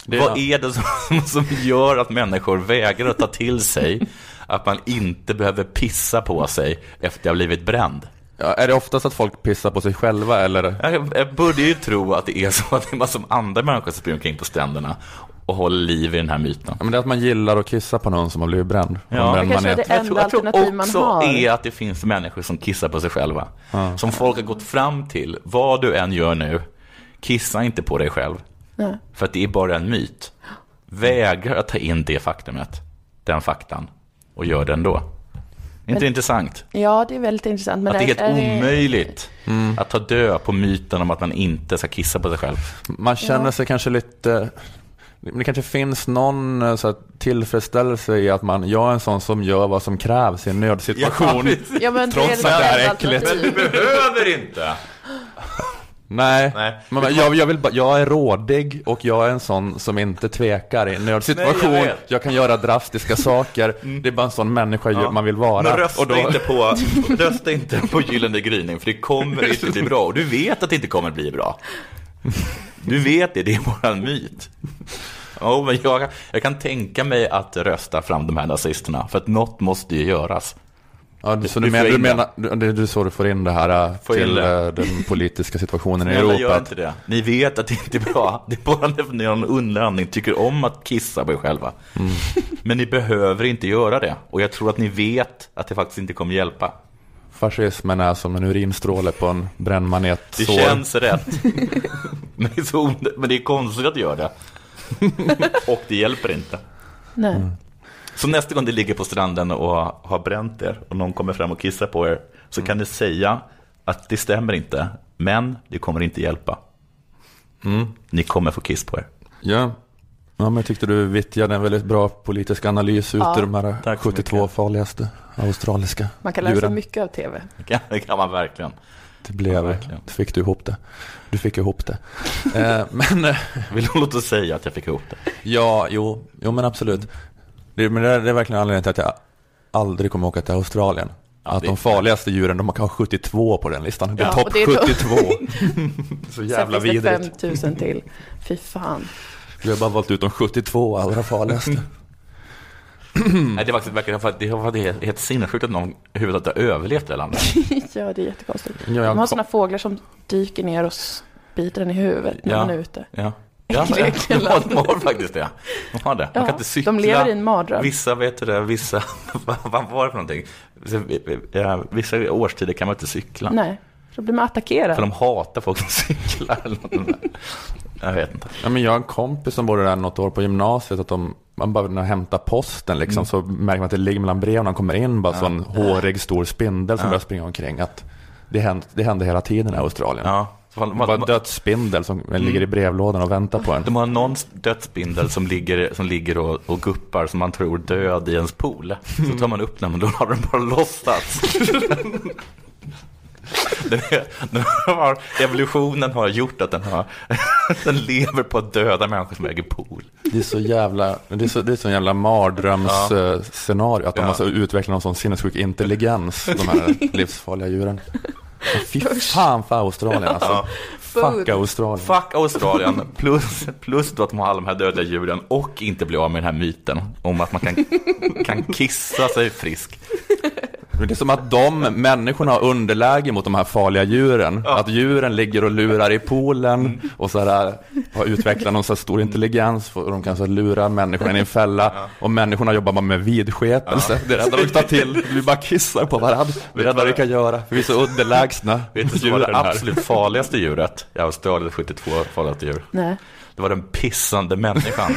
Det- Vad är det som, som gör att människor vägrar att ta till sig att man inte behöver pissa på sig efter att ha blivit bränd? Ja, är det oftast att folk pissar på sig själva eller? Jag, jag börjar ju tro att det är så att det är massor av andra människor som springer omkring på stränderna och håller liv i den här myten. Ja, men det är att man gillar att kissa på någon som har blivit bränd. Ja. Det kanske är det enda jag tror alternativ man också har. är att det finns människor som kissar på sig själva. Som folk har gått fram till, vad du än gör nu, kissa inte på dig själv. Nej. För att det är bara en myt. Vägra att ta in det faktumet, den faktan, och gör det ändå. Är inte intressant? Ja, det är väldigt intressant. Men att det är helt är- omöjligt att ta död på myten om att man inte ska kissa på sig själv. Man känner Ja. sig kanske lite... men Det kanske finns någon eh, så här, tillfredsställelse i att man, jag är en sån som gör vad som krävs i en nödsituation. Ja, men Trots det att det är äckligt. alternativ. behöver inte! Nej, Nej. Men jag, jag, vill bara, jag är rådig och jag är en sån som inte tvekar i en nödsituation. Nej, jag jag. Mm. kan göra drastiska saker. Det är bara en sån människa Ja. man vill vara. Men rösta, då- inte på, rösta inte på Gyllene gryning, för det kommer inte bli bra. Och du vet att det inte kommer bli bra. Du vet det, det är bara en myt. Ja, men jag, jag kan tänka mig att rösta fram de här nazisterna, för att något måste ju göras. Ja, du, så Du du, menar, du menar, du- det är så du får in det här äh, Får till det. äh, den politiska situationen i Europa? gör inte det. Ni vet att det inte är bra. Det är bara när ni av någon underlig anledning tycker om att kissa på er själva. Mm. Men ni behöver inte göra det. Och jag tror att ni vet att det faktiskt inte kommer hjälpa. Fascismen är som en urinstråle på en brännmanet. Det känns rätt. men, det är så men det är konstigt att göra det. Och det hjälper inte. Nej. Så nästa gång ni ligger på stranden och har bränt er och någon kommer fram och kissar på er så kan ni säga att det stämmer inte, men det kommer inte hjälpa. Ni kommer få kiss på er. Ja. ja, men jag tyckte du vittjade en väldigt bra politisk analys ut Ja. ur de här Tack så 72 mycket. farligaste australiska Man kan lära sig mycket av tv. Det kan, det kan man verkligen. Det blev, Ja, verkligen. fick du ihop det. Du fick ihop det. eh, men eh, Vill du låta säga att jag fick ihop det? ja, jo, jo men absolut. Det, men det är, det är verkligen anledningen till att jag aldrig kommer åka till Australien. att de farligaste djuren, de har 72 på den listan. Det är Ja, topp och det är då- 72. Så jävla Sen finns det vidrigt. 5000 till. Fy fan. Vi har bara valt ut de 72 allra farligaste. Nej, det var faktiskt verkligen för att det är helt sinnessjukt att någon överhuvudtaget har överlevt det landet. ja, det är jättekonstigt. Ja, De har sådana fåglar som dyker ner och biter den i huvudet när Ja. man är ute. Ja. Ja, Äckliga de, har, faktiskt det. De har det. Man Ja, kan inte cykla. de lever i en mardröm. Vissa, vet du det, vissa, vad, var det för någonting? Ja, Vissa årstider kan man inte cykla. Nej, så blir man attackerad. För de hatar folk som cyklar. Jag vet inte. Ja, men jag har en kompis som bodde där något år på gymnasiet. Att de, man bara hämtar posten liksom, Mm. så märker man att det ligger mellan breven. De kommer in bara så en hårig stor spindel som Ja. börjar springa omkring. Att det, händer, det händer hela tiden i Australien. Ja. Man- Det man- var man- en dödsspindel som ligger i brevlådan och väntar på en. De har någon dödsspindel som ligger, som ligger och, och guppar som man tror död i ens pool. Så tar man upp den och då har den bara låtsats. Den, är, den har, evolutionen har gjort att den, har, den lever på att döda människor som äger pool. Det är så jävla, det är så, det är så jävla mardrömsscenario. Att de Ja. har så utvecklat någon sån sinnessjuk intelligens, de här livsfarliga djuren. Fy fan för Australien alltså. Fuck Australien. Fuck Australien, plus, plus då att de har alla de här döda djuren och inte bli av med den här myten om att man kan, kan kissa sig frisk. Det är som att de människorna har underläge mot de här farliga djuren. Att djuren ligger och lurar i poolen och så här, har utvecklat någon så här stor intelligens och de kan så här lura människorna in i en fälla. Och människorna jobbar bara med vidskepelse. Det är det enda de tar till. Vi bara kissar på varandra. Det är det enda vi kan göra. Vi är så underlägsna. Vet du vad det absolut farligaste djuret i Australien 72 farligaste djur? Nej. Det var den pissande människan.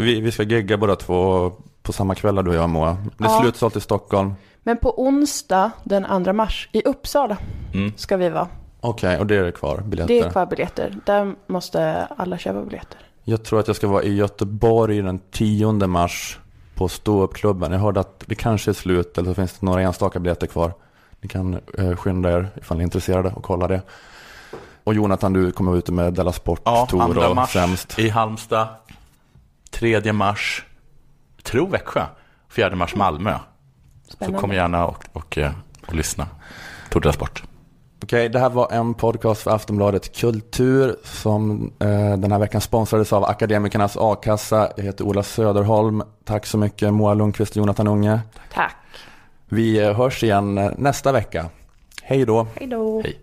Vi, vi ska gigga båda två på samma kväll du och jag Moa. Det är Ja. slutsålt i Stockholm. Men på onsdag den 2 mars i Uppsala Mm. ska vi vara. Okej, och det är kvar biljetter. Det är kvar biljetter. Där måste alla köpa biljetter. Jag tror att jag ska vara i Göteborg den 10 mars på ståuppklubben. Jag hörde att det kanske är slut eller så finns det några enstaka biljetter kvar. Ni kan eh, skynda er ifall ni är intresserade och kolla det. Och Jonathan, du kommer ut med Della Sport Ja, Tour och mars Sämst. i Halmstad. Tredje mars, tror Växjö. Fjärde mars Malmö. Så Spännande. kom gärna och, och, eh, och lyssna. Tour de Sport. Okej, det här var en podcast för Aftonbladet Kultur som eh, den här veckan sponsrades av Akademikernas A-kassa. Jag heter Ola Söderholm. Tack så mycket Moa Lundqvist och Jonathan Unge. Tack. Vi eh, hörs igen eh, nästa vecka. Hej då. Hej då. Hej.